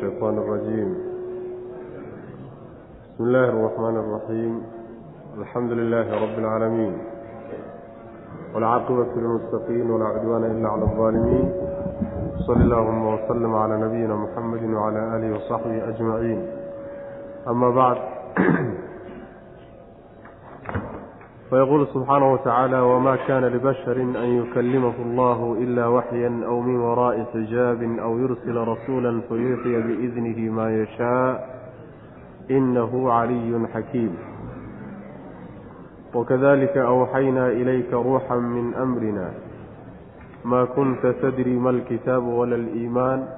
الشيطان الرجيم بسم الله الرحمن الرحيم الحمد لله رب العالمين والعاقبة للمتقين ولا عدوان إلا على الظالمين صل اللهم وسلم على نبينا محمد وعلى آله وصحبه أجمعين أما بعد فيقول سبحانه وتعالى وما كان لبشر أن يكلمه الله إلا وحيا أو من وراء حجاب أو يرسل رسولا فيوحي بإذنه ما يشاء إنه علي حكيم وكذلك أوحينا إليك روحا من أمرنا ما كنت تدري ما الكتاب ولا الإيمان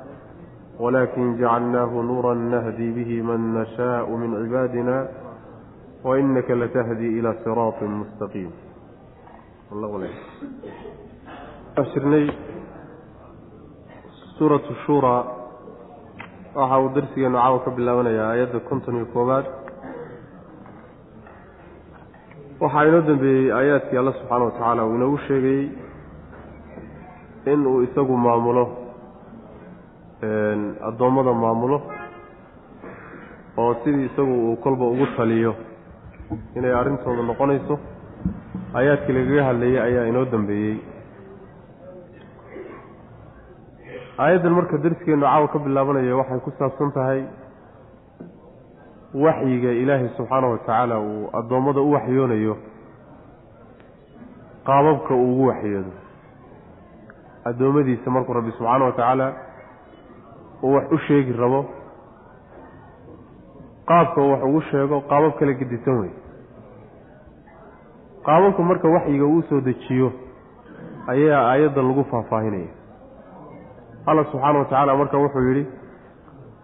ولكن جعلناه نورا نهدي به من نشاء من عبادنا wainaka latahdii ilaa siraatin mustaqiim jirnay suuratu shuuraa waxa uu darsigeenu caawa ka bilaabanayaa aayadda konton iyo koobaad waxaa inoo dambeeyey aayaadkii alla subxaana watacaala uu inoogu sheegay in uu isagu maamulo addoommada maamulo oo sidii isagu uu kolba ugu taliyo inay arrintooda noqonayso aayaadkii lagaga hadlayay ayaa inoo dambeeyey. Aayaddan marka darsigeennu caawa ka bilaabanaya waxay ku saabsan tahay waxyiga ilaahay subxaana wa tacaala uu addoommada u waxyoonayo qaababka uu ugu waxyoodo. Addoommadiisa markuu rabbi subxaana wa tacaala uu wax u sheegi rabo qaabka uu wax ugu sheego qaabab kala gedisan wey qaababka marka waxyiga uu soo dejiyo ayaa aayaddan lagu faahfaahinaya. Alla subxaana wa tacaala marka wuxuu yidhi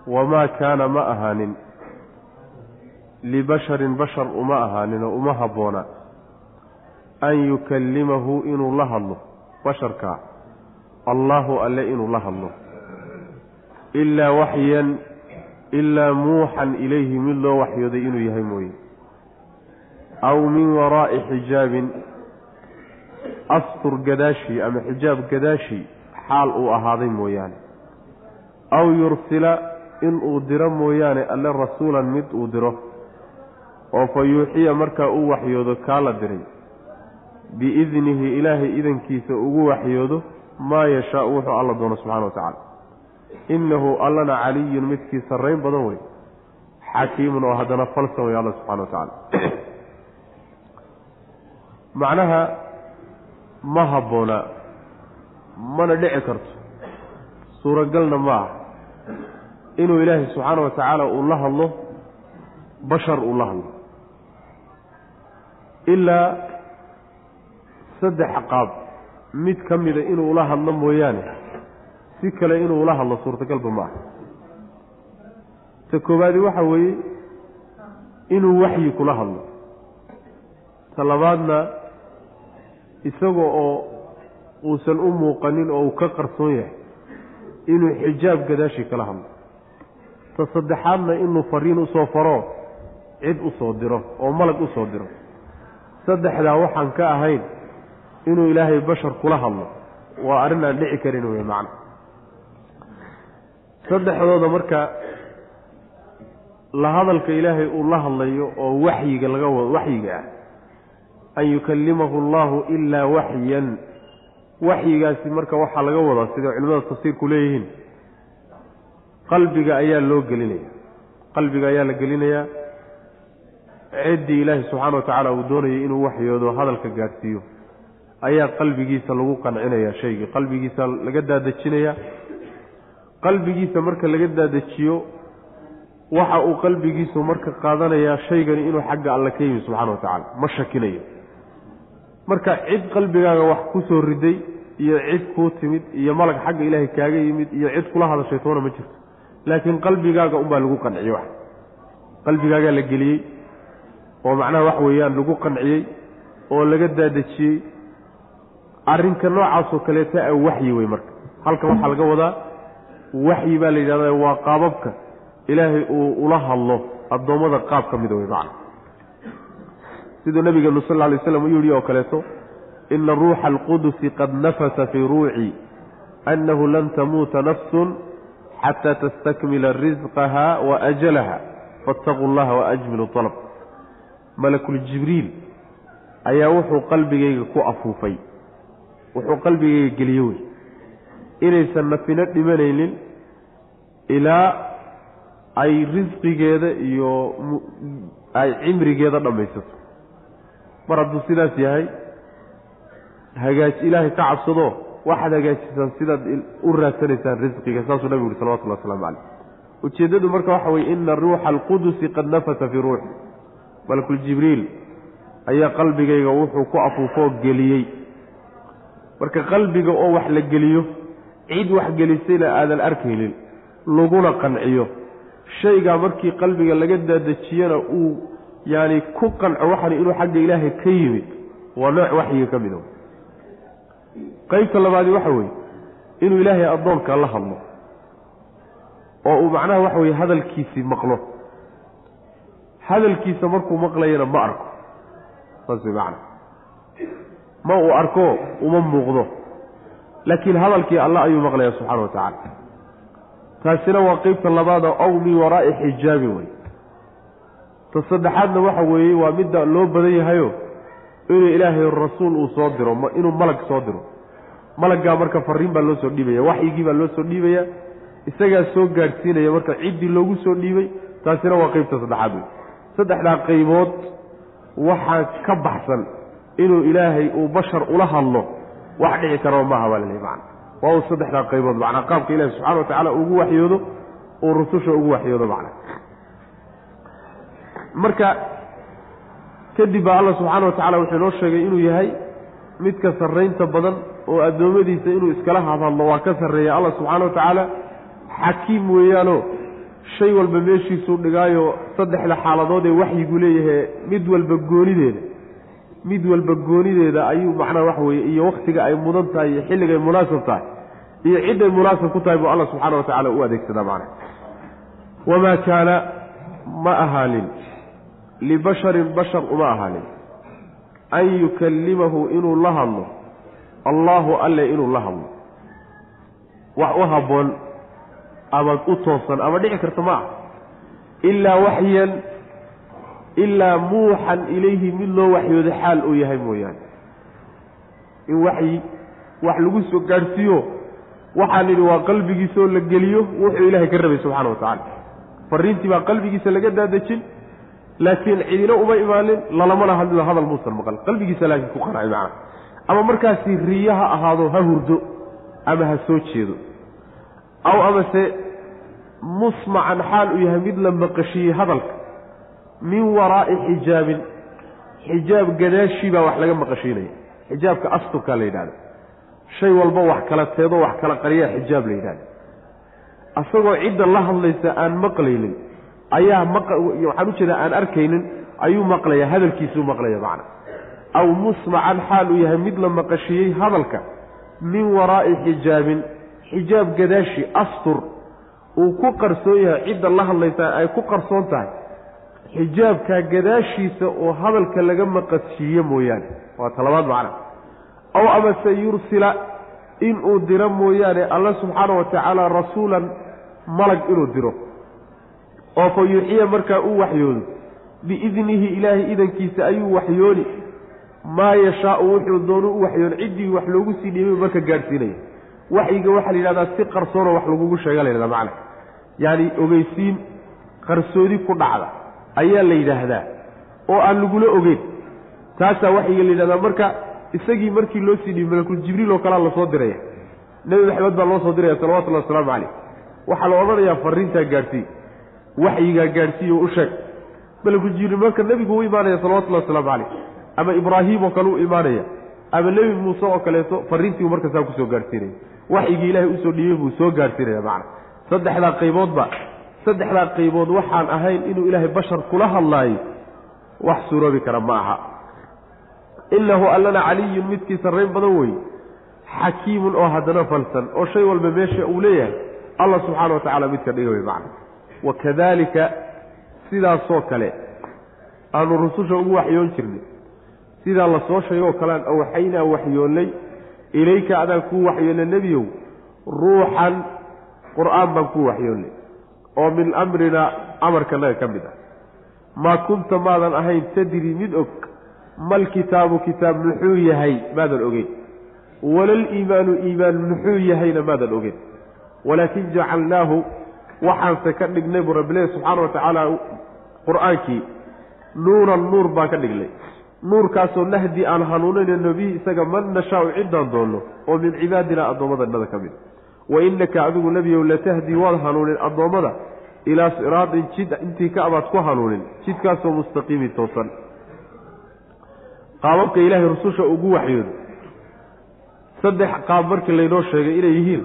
wamaa kaana ma ahaanin libasharin bashar uma ahaanin oo uma habboona an yukallimahu inuu la hadlo basharka allaahu alle inuu la hadlo. Ilaa waxyan ilaa muuxan ilayhi mid loo waxyooday inuu yahay mooye aw min waraa'i xijaabin astur gadaashii ama xijaab gadaashii xaal uu ahaaday mooyaane aw yursila inuu diro mooyaane alle rasuulan mid uu diro oo fa yuuxiya markaa uu waxyoodo kaa la diray biidnihi ilaahay idankiisa ugu waxyoodo maa yashaau wuxuu alla doono subxana wa tacala innahu allana caliyun midkii sarrayn badan wey xakiimun oo haddana falsan wey alla subxana wa tacaala macnaha ma habboona mana dhici karto. Suuragalna ma aha. Inuu ilaahay subxaana wa tacaala uu la hadlo bashar uu la hadlo. Ilaa saddex qaab mid ka mida inuu la hadlo mooyaane si kale inuu la hadlo suurtagalba ma aha. Ta koowaadi waxa weeye inuu waxyi kula hadlo. Ta labaadna isaga oo uusan u muuqanin oo uu ka qarsoon yahay inuu xijaab gadaashii kala hadlo. Ta saddexaadna inuu fariin u soo faro cid u soo diro oo malag u soo diro. Saddexdaa waxaan ka ahayn inuu ilaahay bashar kula hadlo waa arrin aan dhici karin wey macna. Saddexdooda marka la hadalka ilaahay uu la hadlayo oo waxyiga laga waxyiga ah an yukallimahu allahu ilaa waxyan waxyigaasi marka waxaa laga wadaa sida culimada tafsiirku leeyihiin. Qalbiga ayaa loo gelinaya qalbiga ayaa la gelinayaa. Ciddii ilaahay subxaana wa tacaala uu doonayay inuu waxyoodo hadalka gaadhsiiyo. Ayaa qalbigiisa lagu qancinaya shaygii qalbigiisa laga daadejinaya qalbigiisa marka laga daadajiyo waxa uu qalbigiisu marka qaadanayaa shaygani inuu xagga alle ka yimi subxana wa tacaala ma shakinayo marka cid qalbigaaga wax ku soo riday iyo cid kuu timid iyo malag xagga ilaahay kaaga yimid iyo cid kula hadashay toona ma jirto. Laakiin qalbigaaga unbaa lagu qanciyey wax. Qalbigaagaa la geliyey oo macnaha wax weeyaan lagu qanciyey oo laga daadejiyey arrinka noocaasoo kaleeta a waxyi wey marka. Halkan waxaa laga wadaa waxyi baa la yidhahda waa qaababka ilaahay uu ula hadlo addoommada qaab ka mida wey macna siduu nabigeenu sal alay slam u yidhi oo kaleeto ina ruuxa alqudusi qad nafasa fii ruuci annahu lan tamuuta nafsun xataa tastakmila risqaha wa ajalaha faataquu llaha waajmilu alab malakuljibriil ayaa wuxuu qalbigayga ku afuufay wuxuu qalbigayga geliye wey. Inaysan nafino dhimanaynin ilaa ay risqigeeda iyo ay cimrigeeda dhammaysato mar hadduu sidaas yahay hagaaj ilaahay ka cabsado waxaad hagaajisaan sidaad u raadsanaysaan risqiga saasuu nabigu yuri salawatullah waslamu caleyh ujeeddadu marka waxa weye ina ruuxa alqudusi qad nafata fii ruuxi malkuljibriil ayaa qalbigayga wuxuu ku afuufoo geliyey. Marka qalbiga oo wax la geliyo cid wax gelisayna aadan arkaynin laguna qanciyo. Shaygaa markii qalbiga laga daadejiyana uu yaani ku qanco waxan inuu xagga ilaahay ka yimid waa nooc waxyiga ka mida qeybta labaadi waxa weeye inuu ilaahay addoonka la hadlo oo uu macnaha waxa weye hadalkiisii maqlo. Hadalkiisa markuu maqlayana ma arko saas way macna. Ma uu arko uma muuqdo. Laakiin hadalkii alla ayuu maqlaya subxaana wa tacaala taasina waa qeybta labaada ow min waraa'i xijaabin wey ta saddexaadna waxa weeye waa midda loo badan yahayo inuu ilaahay rasuul uu soo diro inuu malag soo diro. Malaggaa marka fariin baa loo soo dhiibaya waxyigii baa loo soo dhiibaya isagaa soo gaadhsiinaya marka ciddii loogu soo dhiibay taasina waa qeybta saddexaad. Wey saddexdaa qaybood waxaa ka baxsan inuu ilaahay uu bashar ula hadlo wax dhici karaba maaha baa lalehy macana waa uu saddexdaa qaybood macnaa qaabka ilahi subxana wa tacaala ugu waxyoodo uu rususha ugu waxyoodo macna marka kadib baa alla subxaana wa tacala wuxuu inoo sheegay inuu yahay midka sarraynta badan oo addoommadiisa inuu iskala hadhadlo waa ka sarreeya. Alla subxaana wa tacaala xakiim weeyaano shay walba meeshiisuu dhigaayo saddexda xaaladood ee waxyigu leeyahay mid walba goonideeda. Mid walba goonideeda ayuu macnaha waxa weeye iyo wakhtiga ay mudan tahay iyo xilligay munaasab tahay iyo cidday munaasab ku tahay buu alla subxaana wa tacala u adeegsadaa macnaha wamaa kaana ma ahaanin libasharin bashar uma ahaanin an yukallimahu inuu la hadlo. Allaahu alle inuu la hadlo. Wax u habboon ama u toosan ama dhici karta ma ah ilaa waxyan ilaa muuxan ilayhi mid loo waxyooday xaal uu yahay mooyaane. In waxyi wax lagu soo gaadhsiiyo waxaan idhi waa qalbigiisa oo la geliyo wuxuu ilaahay ka rabay subxana wa tacaala. Fariintii baa qalbigiisa laga daadejin laakiin cidina uma imaanin lalamana hadlo hadal muusan maqal. Qalbigiisa laakiin ku qanacay macana ama markaasi riyo ha ahaado ha hurdo ama ha soo jeedo. Aw amase musmacan xaal uu yahay mid la maqashiyey hadalka min waraa'i xijaabin. Xijaab gadaashii baa wax laga maqashiinaya. Xijaabka asturkaa la yidhahda shay walba wax kala teedo wax kala qariyaa xijaab la yidhahda asagoo cidda la hadlaysa aan maqlaynin ayaa waxaan u jeedaa aan arkaynin ayuu maqlaya hadalkiisuu maqlaya macna. Aw musmacan xaal uu yahay mid la maqashiyey hadalka min waraa'i xijaabin xijaab gadaashi astur uu ku qarsoon yahay cidda la hadlaysa ay ku qarsoon tahay. Xijaabkaa gadaashiisa oo hadalka laga maqashiiye mooyaane waa talabaad macna. Aw amase yursila inuu diro mooyaane alla subxaana wa tacaala rasuulan malag inuu diro oo fa yuuxiya markaa uu waxyoodo. Biidnihi ilaahay idankiisa ayuu waxyooni maa yashaau wuxuu doonu u waxyoon. Ciddii wax loogu sii dhiibay marka gaadhsiinaya waxyiga waxaa la yidhahdaa si qarsoonoo wax lagugu sheega la yhahdaa macna. Yacani ogeysiin qarsoodi ku dhacda ayaa la yidhaahdaa oo aan lagula ogeyn. Taasaa waxyiga la yidhahdaa marka isagii markii loo sii dhiibay malakul jibriil oo kalea la soo diraya. Nebi maxamed baa loo soo diraya salawatullahi wasalaamu caleyh waxaa la odhanayaa fariintaa gaadhsii waxyigaa gaadhsiiyo u sheeg. Malakul jibriil marka nebigu u imaanaya salawatullahi wasalaamu caleyh ama ibraahim oo kale u imaanaya ama nebi muuse oo kaleeto fariintiibu marka saa ku soo gaadhsiinaya. Waxyigii ilaahay u soo dhiibay buu soo gaadhsiinaya macna. Saddexdaa qayboodba saddexdaa qaybood waxaan ahayn inuu ilaahay bashar kula hadlaayo. Wax suuroobi kara ma aha. Innahu allana caliyun midkii sarrayn badan weeye xakiimun oo haddana falsan oo shay walba meesha uu leeyahay allah subxaana wa tacala midka dhiga wey macna wakadaalika sidaasoo kale aanu rususha ugu waxyoon jirnay. Sidaa la soo sheegoo kalean awxaynaa waxyoonnay ilayka adaan kuu waxyoonnay nebiyow ruuxan qur'aan baan ku waxyoonnay oo min amrina amarkanaga ka mid ah. Maa kunta maadan ahayn tadri mid og mal kitaabu kitaab muxuu yahay maadan ogeyn. Walal iimaanu iimaan muxuu yahayna maadan ogeyn. Walaakin jacalnaahu waxaanse ka dhignay buu rabbilehi subxaana wa tacaala qur'aankii. Nuuran nuur baan ka dhignay. Nuurkaasoo nahdi aan hanuuninayno bihi isaga man nashaau ciddaan doonno oo min cibaadina addoommadanada ka mid. Wa innaka adigu nebiyow latahdi waad hanuunin addoommada ilaa siraatin jid intii ka abaad ku hanuunin jidkaasoo mustaqiimi toosan. Qaababka ilaahay rususha ugu waxyoodo saddex qaab markii laynoo sheegay inay yihiin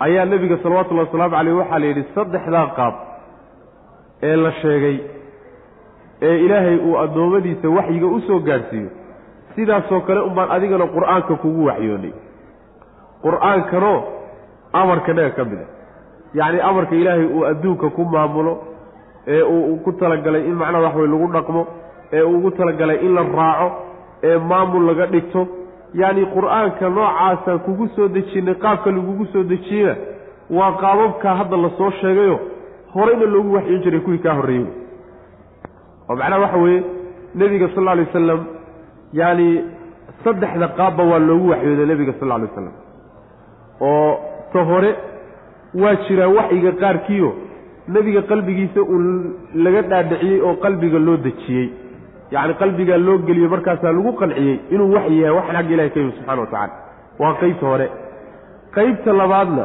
ayaa nebiga salawatullahi wasalaamu caleyh waxaa la yidhi saddexdaa qaab ee la sheegay ee ilaahay uu addoommadiisa waxyiga u soo gaadhsiiyo sidaasoo kale unbaan adigana qur'aanka kugu waxyoonay. Qur'aankanoo amarkanaga ka mid a yacni amarka ilaahay uu adduunka ku maamulo ee uu ku talagalay in macnaha wax wey lagu dhaqmo ee uu ugu talagalay in la raaco ee maamul laga dhigto yacni qur'aanka noocaasaan kugu soo dejinnay qaabka lagugu soo dejiyeyna waa qaababkaa hadda la soo sheegayo. Horeyna loogu waxyoon jiray kuwii kaa horreeyey. Oo macnaha waxa weeye nebiga sal alla alay wasalam yacni saddexda qaabba waa loogu waxyooday nebiga sal alla alay wasalam oo ta hore waa jiraa waxyiga qaarkiio nebiga qalbigiisa uu laga dhaadhiciyey oo qalbiga loo dejiyey yacni qalbigaa loo geliyo markaasaa lagu qanciyey inuu waxyi yahay waxan xagga ilahay ka yimi subxana wa tacala waa qeybta hore. Qeybta labaadna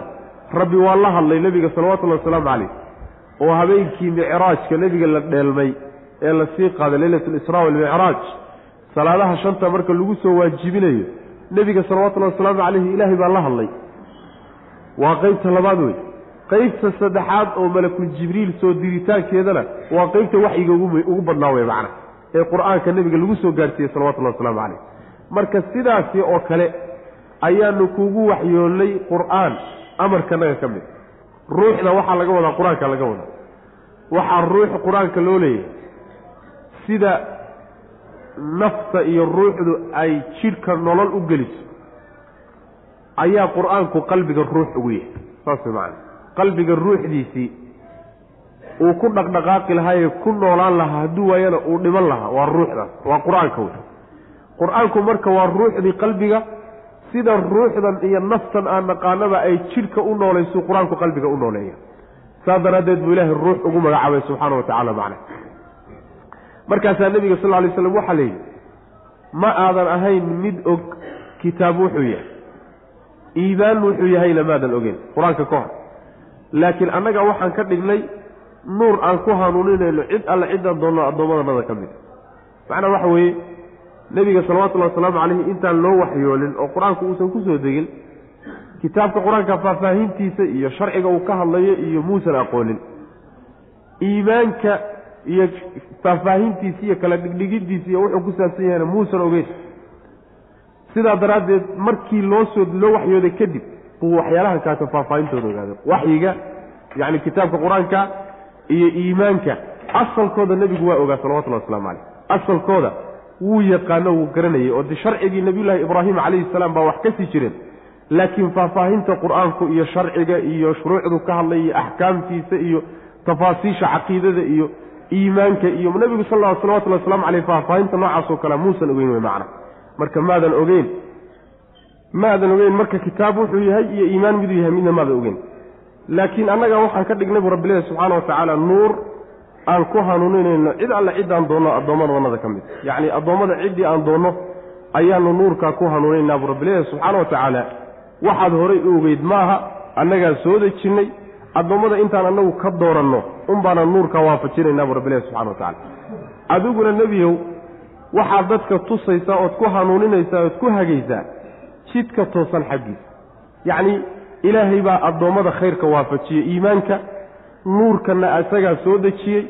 rabbi waa la hadlay nebiga salawatullahi wasalaamu calayh oo habeenkii micraajka nebiga la dheelmay ee la sii qaaday leylat alisraa walmicraaj salaadaha shanta marka lagu soo waajibinayo nebiga salawatullahi wasalaamu calayhi ilaahay baa la hadlay. Waa qeybta labaad wey qeybta saddexaad oo malakul jibriil soo diritaankeedana waa qeybta waxyiga ugu badnaa wey macna ee qur'aanka nebiga lagu soo gaadhsiiyey salawatullahi wasalaamu calayh. Marka sidaasi oo kale ayaanu kugu waxyoonnay qur'aan amarkanaga ka mid. Ruuxda waxaa laga wadaa qur'aanka laga wadaa. Waxaa ruux qur'aanka loo leeyahay sida nafta iyo ruuxdu ay jidhka nolol u geliso ayaa qur'aanku qalbiga ruux ugu yahay. Saas way macana qalbiga ruuxdiisii uu ku dhaqdhaqaaqi lahaayee ku noolaan lahaa hadduu waayana uu dhiman lahaa waa ruuxdaas waa qur'aanka wey qur'aanku marka waa ruuxdii qalbiga sida ruuxdan iyo naftan aan naqaanaba ay jidhka u noolaysu qur'aanku qalbiga u nooleeya. Saa daraaddeed buu ilaahay ruux ugu magacaabay subxaana wa tacala macna. Markaasaa nebiga sal lla lay slam waxaa la yidhi ma aadan ahayn mid og kitaab wuxuu yahay. Iimaan wuxuu yahayna maadan ogeyn qur'aanka ka hor. Laakiin annaga waxaan ka dhignay nuur aan ku hanuuninayno cid alle ciddaan doonno addoommadanada ka mid. Macnaha waxa weeye nebiga salawatullahi wasalaamu calayhi intaan loo waxyoolin oo qur'aanku uusan ku soo degin kitaabka qur'aanka faahfaahintiisa iyo sharciga uu ka hadlayo iyo muusan aqoonin. Iimaanka iyo faahfaahintiisa iyo kala dhigdhigiddiisa iyo wuxuu ku saabsan yahayna muusan ogeyn sidaa daraaddeed markii loo soo loo waxyooday kadib buu waxyaalahan kaata faahfaahintooda ogaaday waxyiga yacni kitaabka qur'aanka iyo iimaanka asalkooda nebigu waa ogaa salawatullahi waslamu caleyh asalkooda wuu yaqaano wuu garanayay oo de sharcigii nabiyullaahi ibraahim calayhi salaam baa wax ka sii jireen. Laakiin faahfaahinta qur'aanku iyo sharciga iyo shuruucdu ka hadlay iyo axkaamtiisa iyo tafaasiisha caqiidada iyo iimaanka iyo nebigu sal ll salawatullahi waslamu caleyh faahfaahinta noocaasoo kale muusan ogeyn wey macna. Marka maadan ogeyn maadan ogeyn marka kitaab wuxuu yahay iyo iimaan miduu yahay midna maadan ogeyn laakiin annaga waxaan ka dhignay bu rabbilahi subxaana wa tacaala nuur aan ku hanuuninayno cid alle ciddaan doonno addoommadannada ka mid. Yacni addoommada ciddii aan doonno ayaanu nuurkaa ku hanuunaynaa bu rabbilahi subxaana wa tacaala. Waxaad horay u ogeyd maaha annagaa soo dejinnay addoommada intaan annagu ka dooranno unbaana nuurkaa waafajinaynaa bu rabbilahi subxana wa tacala adiguna nebiyow waxaad dadka tusaysaa ood ku hanuuninaysaa ood ku hagaysaa jidka toosan xaggiisa. Yacnii ilaahay baa addoommada khayrka waafajiyey. Iimaanka nuurkanna isagaa soo dejiyey.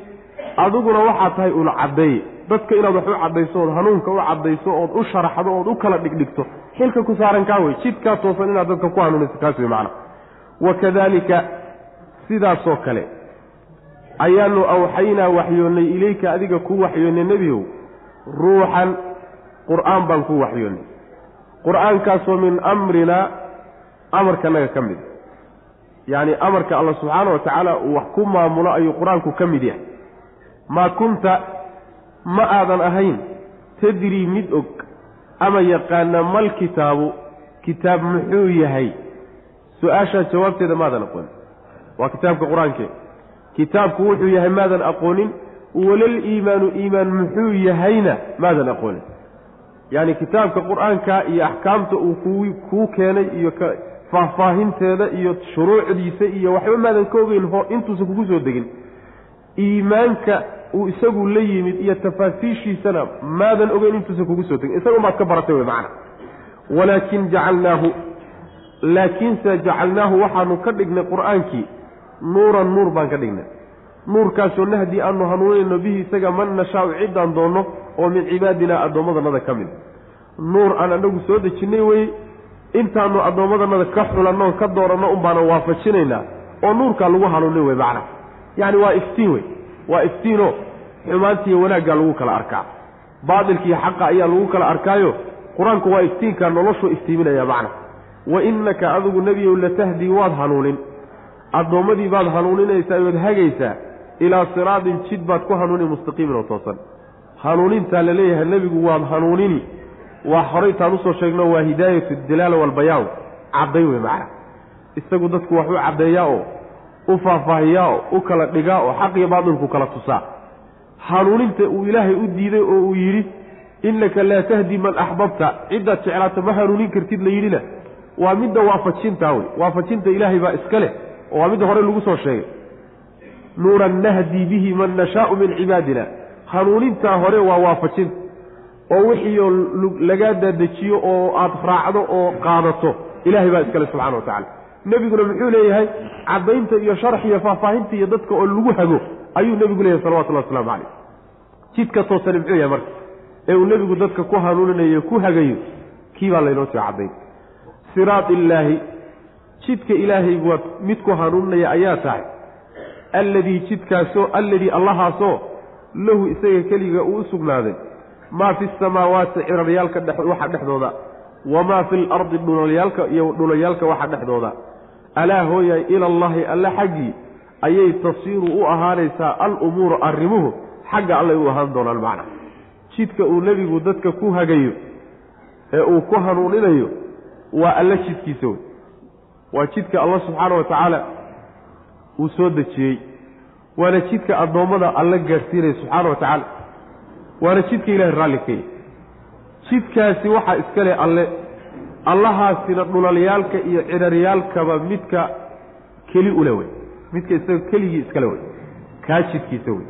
Adiguna waxaad tahay una caddeeye dadka inaad wax u caddayso ood hanuunka u caddayso ood u sharaxdo ood u kala dhigdhigto xilka ku saaran kaa wey. Jidkaa toosan inaad dadka ku hanuunayso kaas wey macana wa kadaalika sidaasoo kale ayaanu awxaynaa waxyoonnay ilayka adiga kuu waxyoonnay nebiyow. Ruuxan qur'aan baan ku waxyoonnay. Qur'aankaasoo min amrinaa amarkanaga ka mid yacni amarka alla subxaana wa tacaala uu wax ku maamulo ayuu qur'aanku ka mid yahay. Maa kunta ma aadan ahayn tadrii mid og ama yaqaana mal kitaabu kitaab muxuu yahay? Su'aashaa jawaabteeda maadan aqoonin waa kitaabka qur'aankee kitaabku wuxuu yahay maadan aqoonin walal iimaanu iimaan muxuu yahayna maadan aqoonin. Yacni kitaabka qur'aanka iyo axkaamta uu ku kuu keenay iyo faahfaahinteeda iyo shuruucdiisa iyo waxba maadan ka ogeyn ho intuusan kugu soo degin. Iimaanka uu isagu la yimid iyo tafaasiishiisana maadan ogeyn intuusan kugu soo degin. Isaga maad ka baratay wey macana walaakin jacalnaahu laakiinse jacalnaahu waxaanu ka dhignay qur'aankii. Nuuran nuur baan ka dhignay. Nuurkaasoo nahdii aanu hanuunayno bihi isaga man nashaau ciddaan doonno oo min cibaadinaa addoommadanada ka mid. Nuur aan anagu soo dejinnay weye intaanu addoommadanada ka xulanno ka dooranno unbaana waafajinaynaa oo nuurkaa lagu hanuunin wey macna. Yacni waa iftiin wey waa iftiinoo xumaantiiyo wanaaggaa lagu kala arkaa. Baatilkiiyo xaqa ayaa lagu kala arkaayo qur'aanku waa iftiinkaa noloshuu iftiiminaya macna. Wa innaka adigu nebiyow latahdii waad hanuunin. Addoommadii baad hanuuninaysaa ood hagaysaa ilaa siraatin jid baad ku hanuuni mustaqiimin oo toosan. Hanuunintaa la leeyahay nebigu waad hanuunini waa horaytaan u soo sheegno waa hidaayatu dilaala walbayaan cadday wey macna. Isagu dadku wax u caddeeyaa oo u faahfaahiyaa oo u kala dhigaa oo xaq iyo baatilku kala tusaa. Hanuuninta uu ilaahay u diiday oo uu yidhi innaka laa tahdi man axbabta ciddaad jeclaato ma hanuunin kartid la yidhina. Waa midda waafajintaa wey waafajinta ilaahay baa iska leh oo waa midda hore lagu soo sheegay. Nuuran nahdi bihi man nashaau min cibaadina. Hanuunintaa hore waa waafajinta oo wixiioo lagaa daadejiyo oo aad raacdo oo qaadato. Ilaahay baa iskale subxana wa tacala nebiguna muxuu leeyahay caddaynta iyo sharx iyo faahfaahinta iyo dadka oo lagu hago ayuu nebigu leeyahay salawatullahi waslamu calayh. Jidka toosani muxuu yahay marka ee uu nebigu dadka ku hanuuninayo ku hagayo kii baa laynoo sii caddayn. Siraad illaahi jidka ilaahay waad mid ku hanuuninaya ayaa tahay alladii jidkaasoo alladii allahaasoo lahu isaga keliga uu u sugnaaday maa fi samaawaati ciraryaalka waxa dhexdooda. Wamaa fi lardi dhulalyaalka iyo dhulalyaalka waxa dhexdooda. Alaa hooyay ilallaahi alle xaggii ayay tasiiru u ahaanaysaa alumuuru arrimuhu xagga allay u ahaan doonaan macna. Jidka uu nebigu dadka ku hagayo ee uu ku hanuuninayo waa alle jidkiisa wey. Waa jidka allah subxaana wa tacaala uu soo dejiyey. Waana jidka addoommada alle gaadhsiinaya subxaana wa tacaala waana jidka ilahay raalli ka yahy jidkaasi waxaa iska leh alle. Allahaasina dhulalyaalka iyo ciraryaalkaba midka keli ule wey midka isaga keligii iskale wey kaa jidkiisa wey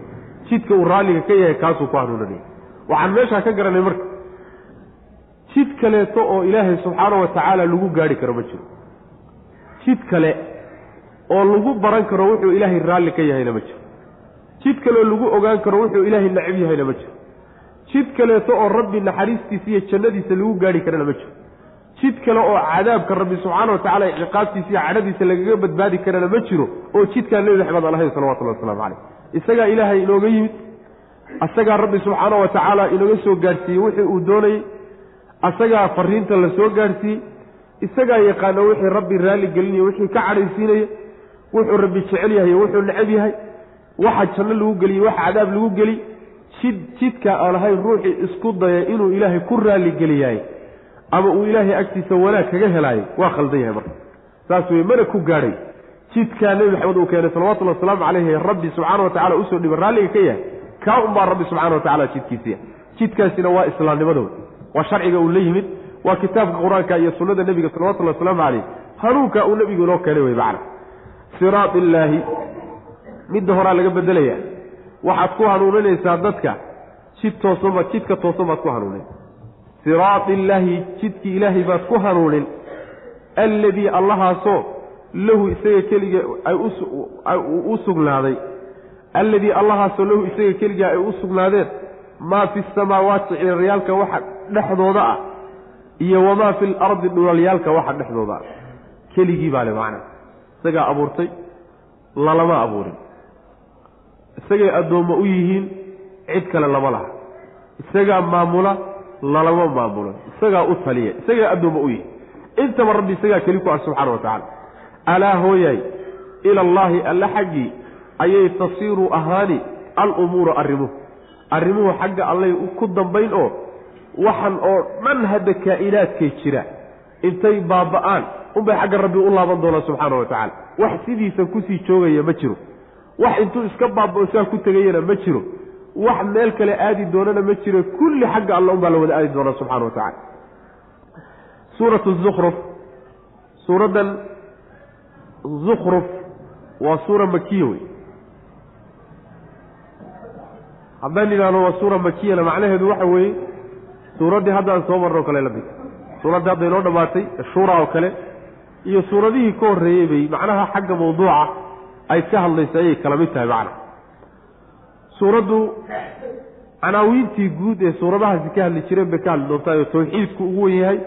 jidka uu raalliga ka yahay kaasuu ku hanuunanaya waxaan meeshaa ka garanay marka. Jid kaleeto oo ilaahay subxaana wa tacaala lagu gaadhi karo ma jiro. Jid kale oo lagu baran karo wuxuu ilaahay raalli ka yahayna ma jiro. Jid kaleoo lagu ogaan karo wuxuu ilaahay nacab yahayna ma jiro jid kaleeto oo rabbi naxariistiisa iyo jannadiisa lagu gaadhi karana ma jiro. Jid kale oo cadaabka rabbi subxaana wa tacala ciqaabtiisa iyo cadhadiisa lagaga badbaadi karana ma jiro oo jidkaa nebi maxamed aan ahayn salawatullahi waslamu caleyh isagaa ilaahay inooga yimid asagaa rabbi subxaana wa tacaala inooga soo gaadhsiiyey wixii uu doonayey asagaa fariinta la soo gaadhsiiyey isagaa yaqaana wixii rabbi raalli gelinayo wixii ka cadhaysiinaya wuxuu rabbi jecel yahay wuxuu necab yahay waxa janno lagu geliye waxa cadaab lagu geli jid jidka aan ahayn ruuxii isku daya inuu ilaahay ku raalligeliyaay ama uu ilaahay agtiisa wanaag kaga helaayo waa khaldan yahay marka. Saas weye mana ku gaadhay. Jidkaa nebi maxamed uu keenay salawatullahi wasalaamu caleyhi rabbi subxaana wa tacala u soo dhiba raalliga ka yahay. Kaa unbaa rabbi subxana wa tacala jidkiisiya jidkaasina waa islaamnimada wey waa sharciga uu la yimid waa kitaabka qur'aanka iyo sunnada nebiga salawatullahi wasalaamu caleyh hanuunka uu nebigu inoo keenay wey macna siraad illaahi. Midda horaa laga bedelaya waxaad ku hanuuninaysaa dadka jid toosanba jidka toosan baad ku hanuunin. Siraad illaahi jidkii ilaahay baad ku hanuunin. Alladii allahaasoo lahu isaga keliga ay u sugnaaday. Alladii allahaasoo lahu isaga keliga ay u sugnaadeen. Maa fi samaawaati ciraryaalka waxa dhexdooda ah iyo wamaa fi lardi dhulalyaalka waxa dhexdooda ah. Keligii baa le macnaa isagaa abuurtay lalama abuurin isagay addoommo u yihiin cid kale lama laha. Isagaa maamula lalama maamulo isagaa u taliya isagaa addoommo u yihiin. Intaba rabbi isagaa keli ku ah subxana wa tacaala. Alaa hooyaay ila allaahi alle xaggii ayay tasiiru ahaani alumuuru arrimuhu. Arrimuhu xagga allay ku dambayn oo waxan oo dhan hadda kaa'inaadkay jira. Intay baaba'aan unbay xagga rabbi u laaban doonaan subxaana wa tacaala. Wax sidiisa ku sii joogaya ma jiro wax intuu iska baaba'o saa ku tegayana ma jiro. Wax meel kale aadi doonana ma jiro. Kulli xagga alla unbaa la wada aadi doonaa subxana wa tacala suuratu zukruf suuraddan zukruf waa suura makiya wey haddaan idhaahno waa suura makiyana macnaheedu waxa weeye suuraddii hadda aan soo marno o kale la mid. Suuraddii hadda inoo dhammaatay shuura oo kale iyo suuradihii ka horreeyey bay macnaha xagga mawduuca ay ka hadlaysa ayay kala mid tahay macna. Suuraddu canaawiintii guud ee suuradahaasi ka hadli jireen bay ka hadli doontaa oo tawxiidku ugu wen yahay.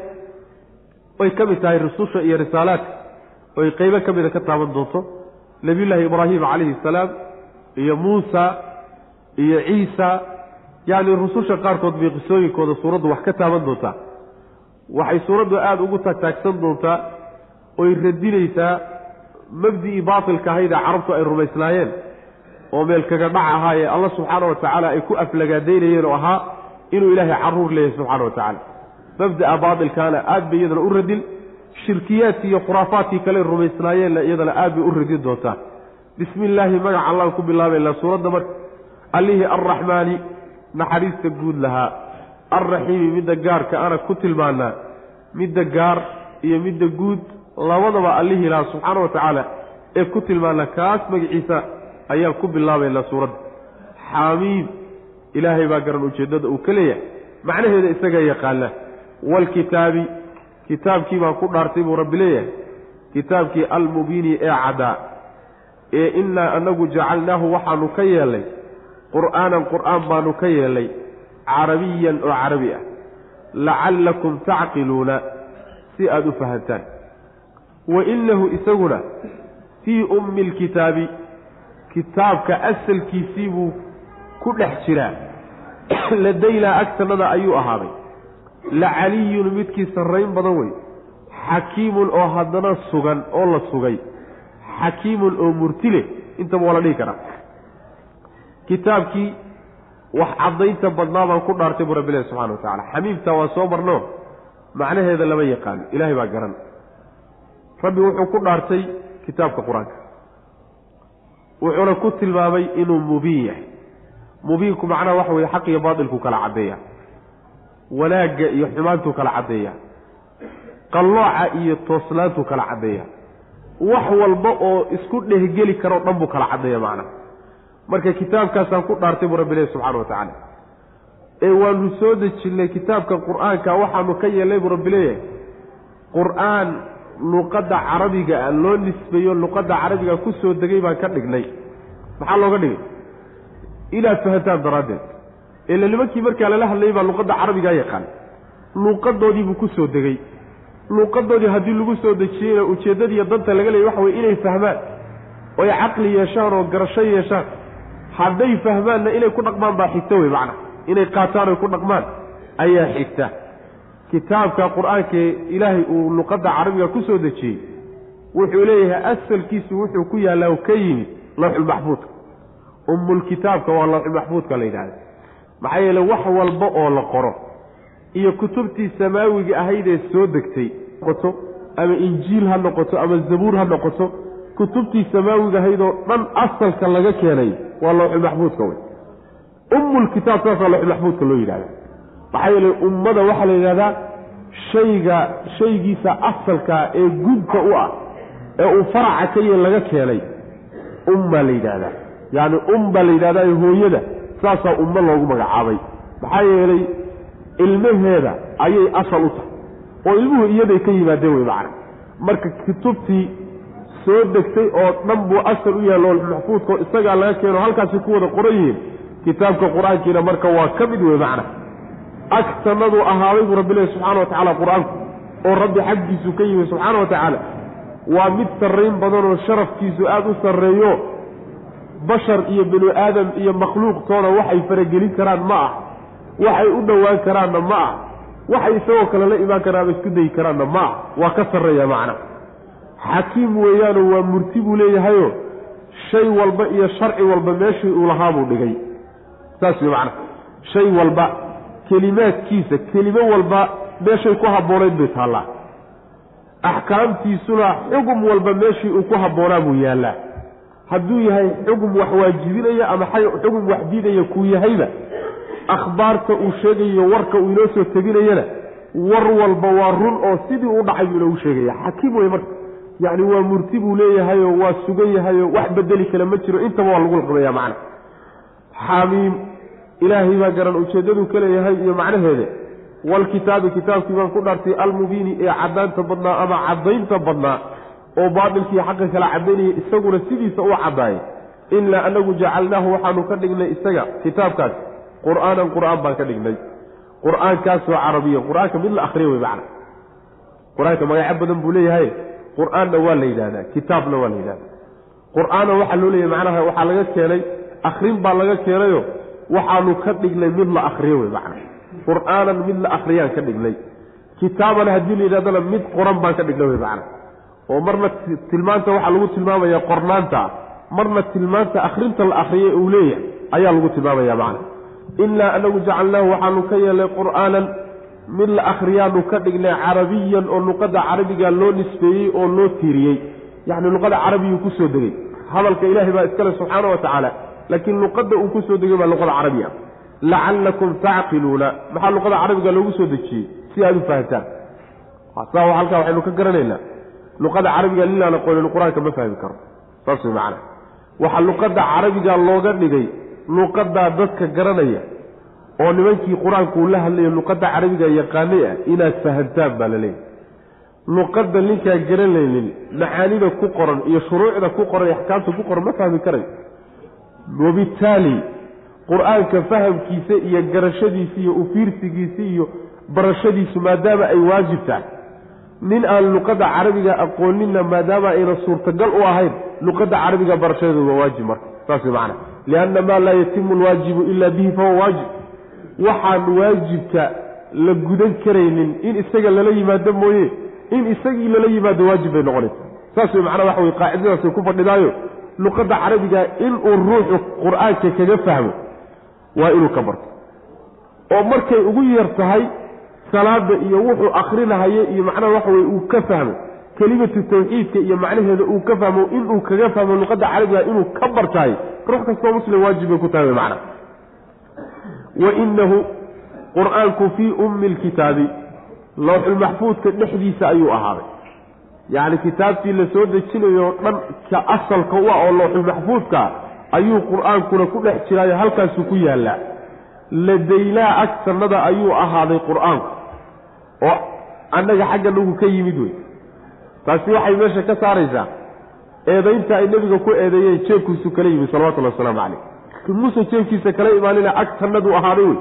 Way ka mid tahay rususha iyo risaalaadka. Oy qeybo ka mida ka taaban doonto. Nebiyullaahi ibraahim calayhi salaam iyo muusa iyo ciisa yacni rususha qaarkood bay qisooyinkooda suuraddu wax ka taaban doontaa. Waxay suuraddu aada ugu taagtaagsan doontaa oy radinaysaa mabdi-ii baatilka ahaydee carabtu ay rumaysnaayeen oo meel kaga dhac ahaayee alla subxaana wa tacaala ay ku aflagaadaynayeen oo ahaa inuu ilaahay carruur leeyahay subxaana wa tacaala mabda'a baatilkaana aad bay iyadana u radin shirkiyaadkii iyo khuraafaadkii kale rumaysnaayeenna iyadana aad bay u radin doontaa bismi illaahi magaca allaan ku bilaabaynaa suuradda marka. Allihii arraxmaani naxariista guud lahaa. Alraxiimi midda gaarka ana ku tilmaanaa midda gaar iyo midda guud labadaba allihii lahaa subxaana wa tacaala ee ku tilmaanaa kaas magaciisa ayaan ku bilaabaynaa suuradda. Xaamiim ilaahay baa garan ujeeddada uu ka leeyahay. Macnaheeda isagaa yaqaana waalkitaabi kitaabkii baan ku dhaartay buu rabbi leeyahay. Kitaabkii almubiini ee caddaa ee innaa anagu jacalnaahu waxaanu ka yeelnay qur'aanan qur'aan baanu ka yeelnay carabiyan oo carabi ah. Lacallakum tacqiluuna si aada u fahantaan wa innahu isaguna fii ummi lkitaabi kitaabka asalkiisii buu ku dhex jiraa ladaynaa agtannada ayuu ahaaday. La caliyun midkii sarrayn badan wey. Xakiimun oo haddana sugan oo la sugay. Xakiimun oo murtile intaba waa la dhihi karaa. Kitaabkii wax caddaynta badnaa baan ku dhaartay buu rabbilahi subxana wa tacala xamiimta waa soo marno macnaheeda lama yaqaano ilaahay baa garan rabbi wuxuu ku dhaartay kitaabka qur'aanka. Wuxuuna ku tilmaamay inuu mubiin yahay. Mubiinku macnaha waxa weye xaq iyo baatilku kala caddeeya. Wanaagga iyo xumaantuu kala caddeeya. Qallooca iyo toosnaantuu kala caddeeya. Wax walba oo isku dhehgeli karoo dhan buu kala caddeeya macnaha marka kitaabkaasaan ku dhaartay buu rabbi lehi subxana wa tacaala. Ee waanu soo dejinnay kitaabka qur'aanka waxaanu ka yeelnay buu rabbi leeyahay. Qur'aan luqadda carabiga ah loo nisbeeyo luqadda carabiga ku soo degay baan ka dhignay. Maxaa looga dhigay? Inaad fahantaan daraaddeed. Ila nimankii markaa lala hadlayay baa luqadda carabigaa yaqaan. Luuqadoodiibuu ku soo degay. Luuqadoodii haddii lagu soo dejiyeyna ujeeddadiiyo danta laga leeyay waxa weye inay fahmaan. Oy caqli yeeshaan oo garasho yeeshaan. Hadday fahmaanna inay ku dhaqmaan baa xigta wey macna. Inay qaataan oy ku dhaqmaan ayaa xigta kitaabka qur'aankee ilaahay uu luqadda carabiga ku soo dejiyey wuxuu leeyahay asalkiisu wuxuu ku yaallaa ka yimid lawxulmaxfuudka ummulkitaabka waa lawxulmaxfuudka la yidhahda maxaa yeele wax walba oo la qoro iyo kutubtii samaawiga ahaydee soo degtay noqoto ama injiil ha noqoto ama zabuur ha noqoto kutubtii samaawiga ahaydoo dhan asalka laga keenay waa lawxulmaxfuudka wey ummulkitaab saasaa lawxulmaxfuudka loo yidhahda maxaa yeele ummada waxaa la yidhahdaa shayga shaygiisa asalkaa ee gudka u ah ee uu faraca ka yee laga keenay. Ummaa la yidhaahdaa yacni um baa la yidhahdaa hooyada saasaa ummo loogu magacaabay. Maxaa yeelay ilmaheeda ayay asal u tahay. Oo ilmuhu iyaday ka yimaadeen wey macna. Marka kutubtii soo degtay oo dhan buu asal u yahay loolmaxfuudkao isagaa laga keeno halkaasi ku wada qoran yihiin. Kitaabka qur'aankiina marka waa ka mid wey macna agtanaduu ahaaday buu rabbi lehi subxana wa tacaala qur'aanku oo rabbi xaggiisu ka yimi subxaana wa tacaala. Waa mid sarrayn badanoo sharafkiisu aada u sarreeyo bashar iyo binu aadam iyo makhluuqtoona waxay faragelin karaan ma ah waxay u dhowaan karaanna ma ah waxay isagoo kale la imaan karaan ama isku dayi karaanna ma ah. Waa ka sarreeya macna. Xakiim weeyaanoo waa murti buu leeyahayo shay walba iyo sharci walba meeshii uu lahaa buu dhigay. Saas wey macana shay walba kelimaadkiisa kelimo walba meeshay ku habboonayd bay taallaa. Axkaamtiisuna xugum walba meeshii uu ku habboonaa buu yaallaa. Hadduu yahay xugum wax waajibinaya ama xugum wax diidaya kuu yahayba akhbaarta uu sheegayo warka uu inoo soo teginayana war walba waa run oo sidii u dhacay buu inoogu sheegaya. Xakiim wey marka yacni waa murti buu leeyahayoo waa sugan yahayoo wax bedeli kale ma jiro. Intaba waa lagu laqbaya macna. Xamiim ilaahay baa garan ujeeddaduu ka leeyahay iyo macnaheeda. Walkitaabi kitaabkii baan ku dhaartay almubiini ee caddaanta badnaa ama caddaynta badnaa oo baatilkii xaqa kala caddaynaya isaguna sidiisa u caddaayay ilaa anagu jacalnaahu waxaanu ka dhignay isaga kitaabkaas. Qur'aanan qur'aan baan ka dhignay. Qur'aankaasoo carabiya. Qur'aanka mid la akriya wey macna. Qur'aanka magacyo badan buu leeyahay. Qur'aanna waa la yidhahdaa kitaabna waa la yidhahdaa qur'aanna waxaa loo leeyahay macnaha waxaa laga keenay akrin baa laga keenayo waxaanu ka dhignay mid la akriyo wey macna. Qur'aanan mid la akriyaan ka dhignay. Kitaaban haddii la yidhahdana mid qoran baan ka dhignay wey macna. Oo marna tilmaanta waxaa lagu tilmaamaya qornaanta. Marna tilmaanta akrinta la akriyay uu leeyahay ayaa lagu tilmaamaya macna. Inaa anagu jacalnaahu waxaanu ka yeelnay qur'aanan mid la akhriyaanu ka dhignay carabiyan oo luqadda carabiga loo nisbeeyey oo loo tiiriyey. Yacni luqada carabiyuu ku soo degey hadalka ilaahay baa iskale subxaana wa tacaala laakiin luqadda uu ku soo degay baa luqada carabiya. Lacallakum tacqiluuna. Maxaa luqada carabiga loogu soo dejiyey? Si aada u fahamtaan. Saa halkaa waxaynu ka garanaynaa. Luqada carabiga lilaan aqoonin qur'aanka ma fahmi karo. Saas way macana waxaa luqadda carabiga looga dhigay luqadaa dadka garanaya oo nimankii qur'aanku uu la hadlayo luqadda carabiga yaqaanay ah inaad fahamtaan baa la leeyahy luqadda ninkaa garanaynin macaanida ku qoran iyo shuruucda ku qoran iyo axkaamta ku qoran ma fahmi karayo wabitaali qur'aanka fahamkiisa iyo garashadiisa iyo ufiirsigiisa iyo barashadiisu maadaama ay waajib tahay. Nin aan luqadda carabiga aqooninna maadaama ayna suurtagal u ahayn luqadda carabiga barashadeedu waa waajib marka. Saas macana lianna maa laa yatimu alwaajibu ila bihi fahuwa waajib. Waxaan waajibka la gudan karaynin in isaga lala yimaado mooye. In isagii lala yimaado waajib bay noqonaysa saas way macnaa waxa wey qaacidadaasay ku fadhidaayo luqadda carabiga inuu ruuxu qur'aanka kaga fahmo waa inuu ka barto. oo markay ugu yar tahay salaada iyo wuxuu akrinahayo iyo macnaha waxa weye uu ka fahmo kelimatu tawxiidka iyo macnaheeda uu ka fahmo inuu kaga fahmo luqadda carabiga inuu ka bartaay ruux kastoo muslim waajib bay ku tahay wy macna wa inahu qur'aanku fii ummi lkitaabi lowxulmaxfuudka dhexdiisa ayuu ahaaday yacni kitaabtii la soo dejinayo dhan ka asalka u ah oo lowxulmaxfuudka ayuu qur'aankuna ku dhex jiraayo halkaasuu ku yaallaa ladaylaa agsanada ayuu ahaaday qur'aanku oo annaga xagga nagu ka yimid wey taasi waxay meesha ka saaraysaa eedaynta ay nebiga ku eedeeyeen jeebkiisu kala yimid salawatullhi wasalaamu caleyh muuse jeebkiisa kala imaanina agtannadu ahaaday wey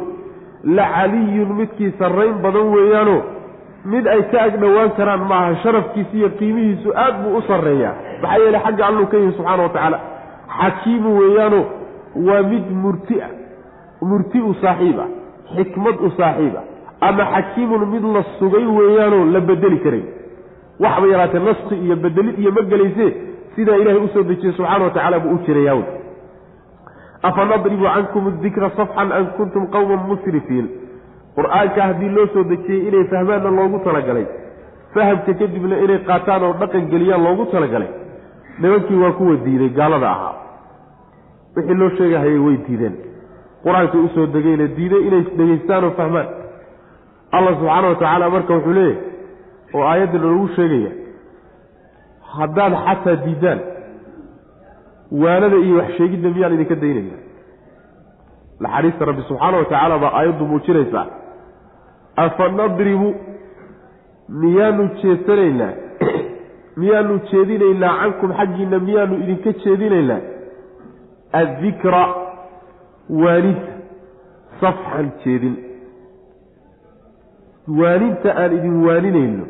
la caliyun midkii sarrayn badan weeyaano mid ay ka ag dhowaan karaan maaha sharafkiisa iyo qiimihiisu aad buu u sarreeyaa. Maxaa yeele xagga alluu ka yihi subxana wa tacaala xakiimu weeyaano waa mid murti ah murti u saaxiib ah xikmad u saaxiib ah. Ama xakiimun mid la sugay weeyaanoo la bedeli karay. Waxba yaraatee naski iyo bedelid iyo ma gelayse sidaa ilaahay u soo dejiyey subxana wa tacala buu u jirayaa wy afa nadribu cankum dikra safxan an kuntum qawman musrifiin qur'aanka haddii loo soo dejiyey inay fahmaanna loogu talagalay fahamka kadibna inay qaataan oo dhaqan geliyaan loogu talagalay nimankii waa kuwa diiday gaalada ahaa. Wixii loo sheegahayay way diideen. Qur'aankay u soo degayna diiday inay dhegeystaan oo fahmaan. Allah subxaana wa tacaala marka wuxuu leeyahay oo aayaddan loogu sheegaya haddaad xataa diidaan waanada iyo wax sheegidda miyaan idinka daynaya naxariista rabbi subxaana wa tacaala baa aayaddu muujinaysaa afa nadribu miyaanu jeesanaynaa miyaanu jeedinaynaa cankum xaggiinna miyaanu idinka jeedinaynaa addikra waaninta safxan jeedin. Waaninta aan idin waaninayno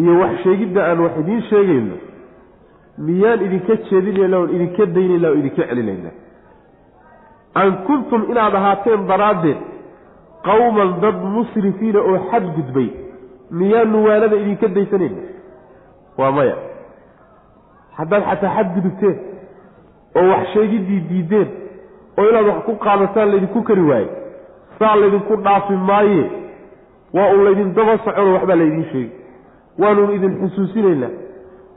iyo wax sheegidda aan wax idiin sheegayno miyaan idinka jeedinayna oon idinka daynayna oo idinka celinayna. An kuntum inaad ahaateen daraaddeed qawman dad musrifiina oo xad gudbay. Miyaanu waanada idinka daysanayna waa maya. Haddaad xataa xadgudubteen oo wax sheegiddii diideen oo inaad wax ku qaadataan laydinku kari waaye saa laydinku dhaafi maaye waa uu laydin daba soconoo waxbaa laydin sheegi. Waanun idin xusuusinaynaa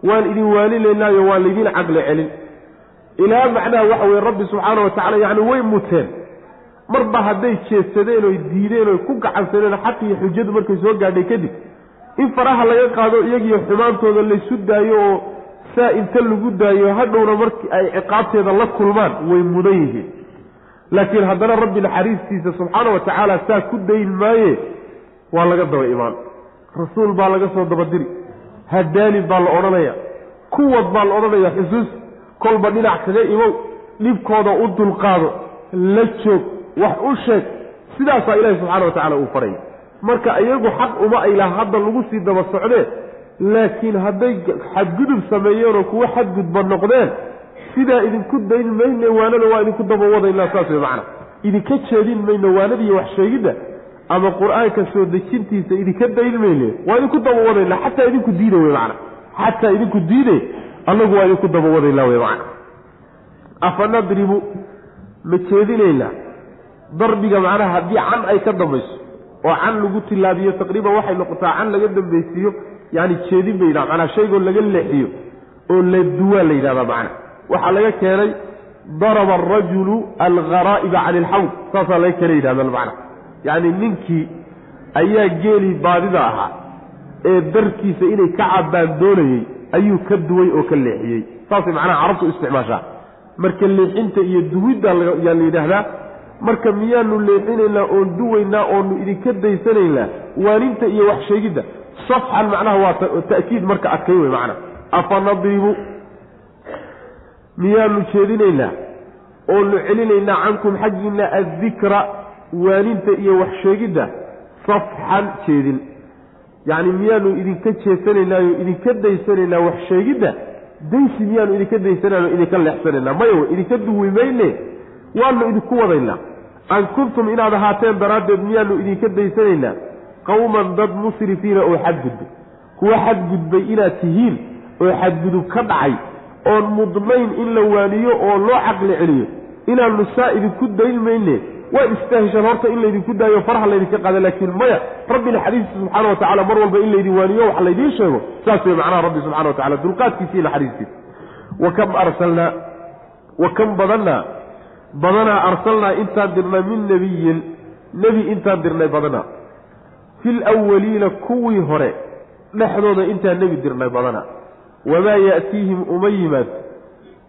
waan idin waalinaynaayo waan laydin caqli celin. Ilaa macnaha waxa weye rabbi subxaana wa tacala yacni way muteen marba hadday jeedsadeen oy diideen oy ku gacansadeen xaq iyo xujadu markay soo gaadhay kadib in faraha laga qaado iyagiyo xumaantooda laysu daayo oo saa inta lagu daayo hadhowna markii ay ciqaabteeda la kulmaan way mudan yihiin. Laakiin haddana rabbi naxariistiisa subxaana wa tacaala saa ku dayn maaye waa laga daba imaan. Rasuul baa laga soo dabadiri hadaalin baa la odhanaya. Kuwad baa la odhanaya. Xusuus kolba dhinac kaga imow dhibkooda u dulqaado la joog wax u sheeg sidaasaa ilaahi subxaana wa tacala uu faray. Marka iyagu xaq uma ay laha hadda lagu sii daba socdeen laakiin hadday xadgudub sameeyeenoo kuwo xadgudba noqdeen sidaa idinku dayn mayne waanada waa idinku daba wadaynaa saas wey macana idinka jeedin mayno waanadiiyo wax sheegidda ama qur'aanka soo dejintiisa idinka dayn mayne waa idinku daba wadaynaa xataa idinku diida wey macana xataa idinku diide annagu waa idinku daba wadaynaa wey macana afa nadribu ma jeedinaynaa darbiga macnaha haddii can ay ka dambayso oo can lagu tilaabiyo taqriiban waxay noqotaa can laga dambaysiiyo yani jeedin bay yidhaha macnaa shaygoo laga leexiyo oo la duwaa la yidhahdaa macna waxaa laga keenay daraba arajulu algharaa'iba cani ilxawd saasaa laga keena yidhahda macna yacni ninkii ayaa geelii baadida ahaa ee darkiisa inay ka cabbaan doonayey ayuu ka duway oo ka leexiyey. Saasay macnaha carabtu isticmaashaa. Marka leexinta iyo duwidda yaa la yidhaahdaa marka miyaanu leexinaynaa oon duwaynaa oonu idinka daysanaynaa waaninta iyo wax sheegidda safxan macnaha waa ta'kiid marka adkay wey macna. Afa miyaanu jeedinaynaa oonu celinaynaa cankum xaggiinna addikra waaninta iyo wax sheegidda safxan jeedin. Yacni miyaanu idinka jeesanaynaayo idinka daysanaynaa wax sheegidda daysi miyaanu idinka daysanayno idinka leexsanaynaa. Maya wey idinka duwi mayne waanu idinku wadaynaa an kuntum inaad ahaateen daraaddeed miyaanu idinka daysanaynaa? Qawman dad musrifiina oo xadgudbay. Kuwa xadgudbay inaad tihiin oo xadgudub ka dhacay oon mudnayn in la waaniyo oo loo caqli celiyo. Inaanu saa idinku dayn mayne waad istaahisheen horta in laydinku daayo faraha laydinka qaada laakiin maya rabbi naxariistiisa subxana wa tacala mar walba in laydin waaniyo wax laydiin sheego saas wey macnaha rabbi subxana wa tacala dulqaadkiisa iyo naxariistiisa wa kam arsalnaa wa kam badanaa badanaa arsalnaa intaan dirnay min nebiyin nebi intaan dirnay badanaa fil awaliina kuwii hore dhexdooda intaan nebi dirnay badanaa wamaa ya'tiihim uma yimaad.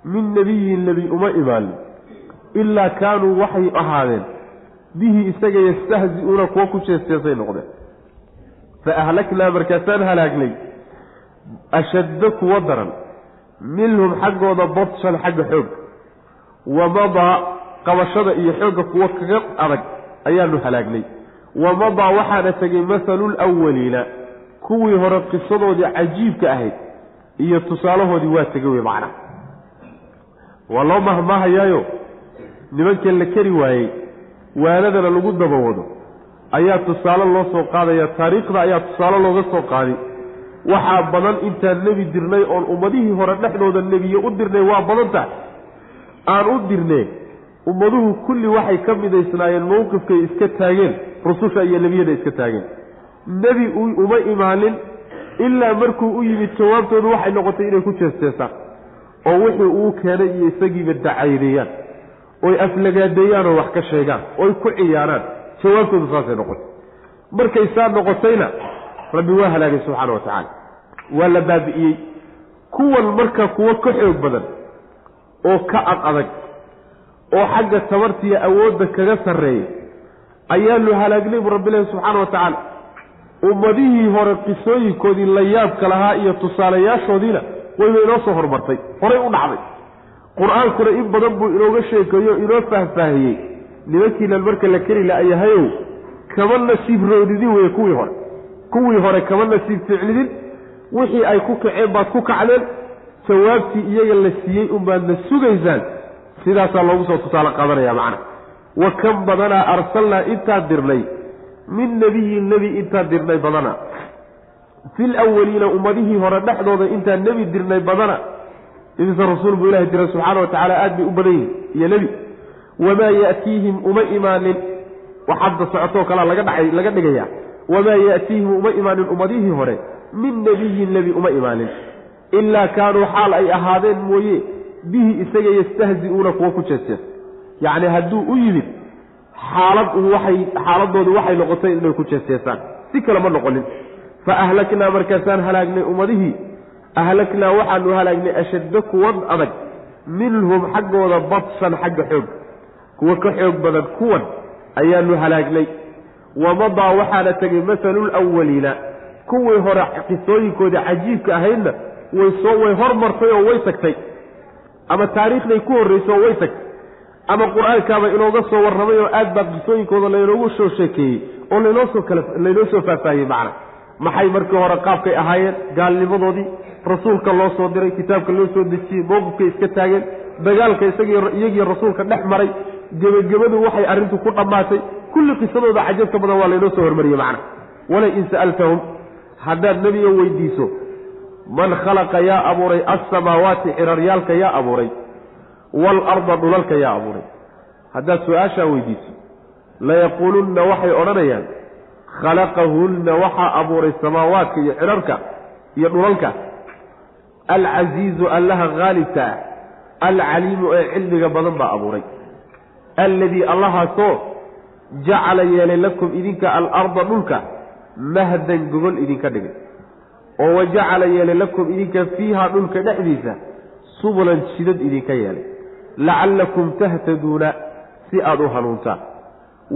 Min nebiyin nebi uma imaanin ilaa kaanuu waxay ahaadeen. Bihi isaga yastahzi-uuna kuwa ku jeesteesay noqdeen. Fa ahlaknaa markaasaan halaagnay. Ashadda kuwa daran. Minhum xaggooda badshan xagga xoog wamadaa qabashada iyo xoogga kuwa kaga adag ayaanu halaagnay. Wamadaa waxaana tegay mahalu lwaliina kuwii hore qisadoodii cajiibka ahayd iyo tusaalahoodii waa tegay wey macna. Waa loo mahmaahayaayo nimankan la keri waayey waanadana lagu daba wado ayaa tusaale loo soo qaadaya taariikhda ayaa tusaale looga soo qaaday waxaa badan intaan nebi dirnay oon ummadihii hore dhexdooda nebiye u dirnay waa badan tahay aan u dirnee ummaduhu kulli waxay ka midaysnaayeen mowqifkay iska taageen rususha iyo nebiyada iska taageen. Nebi uma imaanin ilaa markuu u yimid jawaabtoodu waxay noqotay inay ku jeesteesaan oo wixii uu keenay iyo isagiiba dacaydeeyaan oy aflagaadeeyaan oo wax ka sheegaan oy ku ciyaaraan jawaabtoodu saasay noqotay. Markay saa noqotayna rabbi waa halaagay subxaana wa tacaala waa la baabi'iyey. Kuwan marka kuwo ka xoog badan oo ka ad adag oo xagga tabartiiyo awoodda kaga sarreeya ayaanu halaagnay bu rabbilahi subxaana wa tacaala ummadihii hore qisooyinkoodii la yaabka lahaa iyo tusaalayaashoodiina wayba inoo soo hormartay horay u dhacday. Qur'aankuna in badan buu inooga sheekeeyo inoo faahfaahiyey. Nimankiinan marka la keri la-yahayow kama nasiib roodidin weye kuwii hore. Kuwii hore kama nasiib ficlidin. Wixii ay ku kaceen baad ku kacdeen jawaabtii iyaga la siiyey unbaadna sugaysaan sidaasaa loogu soo tusaale qaadanaya macna. Wa kan badanaa arsalnaa intaan dirnay? Min nebiyin nebi intaan dirnay badanaa fil awaliina ummadihii hore dhexdooda intaan nebi dirnay badana. Imise rasuul buu ilahi diray subxaana wa tacaala aad bay u badan yihiin iyo nebi. Wamaa ya'tiihim uma imaanin. Wax hadda socotoo kalea laga dhacay laga dhigaya wamaa ya'tiihim uma imaanin ummadihii hore. Min nebiyin nebi uma imaanin ilaa kaanuu xaal ay ahaadeen mooye bihi isaga yastahzi-uuna kuwa ku jeesjees yacni hadduu u yimid xaalad waxay xaaladoodu waxay noqotay inay ku jeesjeesaan si kale ma noqonin fa ahlaknaa markaasaan halaagnay ummadihii ahlaknaa waxaanu halaagnay ashadda kuwan adag minhum xaggooda badsan xagga xoog kuwa ka xoog badan kuwan ayaanu halaagnay wamadaa waxaana tegay masalul awaliina kuwii hore qisooyinkoodii cajiibka ahaydna way soo way hormartay oo way tagtay ama taariikhday ku horrayso oo way tagtay ama qur'aankaaba inooga soo warramay oo aad baa qisooyinkooda laynoogu soo sheekeeyey oo laynoo soo kala laynoo soo faahfaahiyey macna. Maxay markii hore qaabkay ahaayeen? Gaalnimadoodii rasuulka loo soo diray kitaabka loo soo dejiyey mowqifkay iska taageen dagaalka isagiyagii rasuulka dhex maray gebagabadu waxay arrintu ku dhammaatay. Kulli qisadooda cajabka badan waa laynoo soo hormariyey macna. Wala in sa'altahum haddaad nebiga weydiiso man khalaqa yaa abuuray alsamaawaati ciraryaalka yaa abuuray waalarda dhulalka yaa abuuray. Haddaad su'aashaa weydiiso layaquulunna waxay odhanayaan khalaqahunna waxaa abuuray samaawaadka iyo cirarka iyo dhulalka. Alcasiizu allaha haalibka ah alcaliimu ee cilmiga badan baa abuuray. Alladii allahaasoo jacala yeelay lakum idinka alarda dhulka mahdan gogol idinka dhigay oo wa jacala yeelay lakum idinka fiiha dhulka dhexdiisa subulan jidad idinka yeelay. Lacallakum tahtaduuna si aada u hanuuntaan.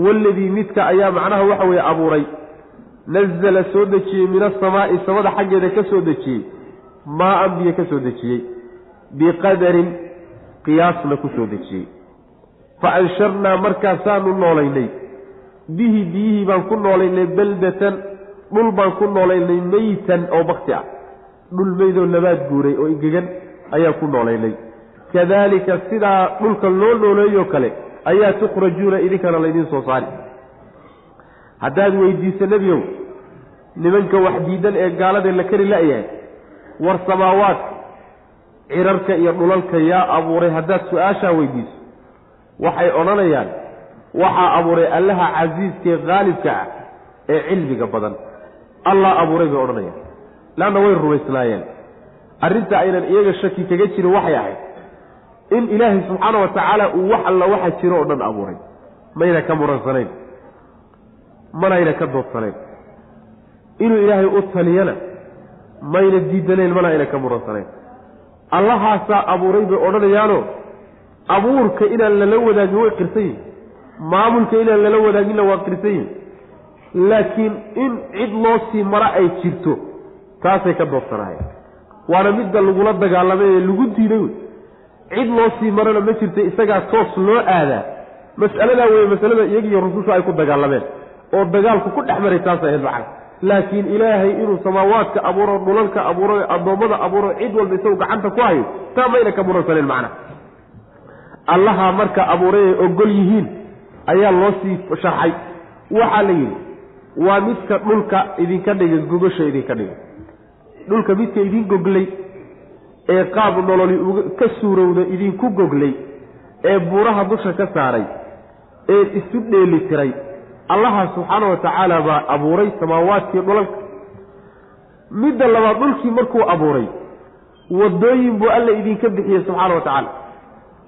Waladii midka ayaa macnaha waxa weeye abuuray nazala soo dejiyey min asamaa'i samada xaggeeda ka soo dejiyey maa-an biyo ka soo dejiyey biqadarin qiyaasna ku soo dejiyey. Fa ansharnaa markaasaanu noolaynay. Bihi biyihii baan ku noolaynay baldatan dhul baan ku noolaynay meytan oo bakti ah. Dhul meydoo nabaad guuray oo ingegan ayaan ku noolaynay. Kadaalika sidaa dhulka loo nooleeyoo kale ayaa tukhrajuuna idinkana laydiin soo saari. Haddaad weydiiso nebiow nimanka wax diidan ee gaalada la kari la-yahay war samaawaadka cirarka iyo dhulalka yaa abuuray haddaad su'aashaa weydiiso. Waxay odhanayaan waxaa abuuray allaha casiiskee khaalibka ah ee cilmiga badan allah abuuray bay odhanayaan. Leanna way rumaysnaayeen. Arrinta aynan iyaga shaki kaga jirin waxay ahayd. In ilaahay subxaana wa tacaala uu wax alla waxa jiro oo dhan abuuray. Mayna ka muransanayn. Manayna ka doodsanayn inuu ilaahay u taliyana mayna diidanayn mana ayna ka muransanayn. Allahaasaa abuuray bay odhanayaano abuurka inaan lala wadaagin way qirsan yihiin maamulka inaan lala wadaaginna waa qirsan yihiin laakiin in cid loo sii mara ay jirto taasay ka doodsanaayeen waana midda lagula dagaalamay ee lagu diiday wey cid loo sii marana ma jirta isagaa toos loo aadaa. Mas'aladaa weye masalada iyagiiyo rususha ay ku dagaalameen oo dagaalku ku dhex maray taas ahayd macna. Laakiin ilaahay inuu samaawaadka abuuro dhulalka abuuro addoommada abuuro cid walba isagu gacanta ku hayo taa mayna ka muransaneen macna. Allaha marka abuuray ay ogol yihiin ayaa loo sii sharxay. Waxaa la yidhi waa midka dhulka idinka dhigay gogasha idinka dhigay. Dhulka midka idin goglay ee qaab nololi ka suurowda idinku goglay ee buuraha dusha ka saaray ee isu dheeli tiray. Allaha subxaana wa tacaala baa abuuray samaawaadkii dhulalka. Midda labaad dhulkii markuu abuuray wadooyin buu alla idinka bixiyey subxaana wa tacaala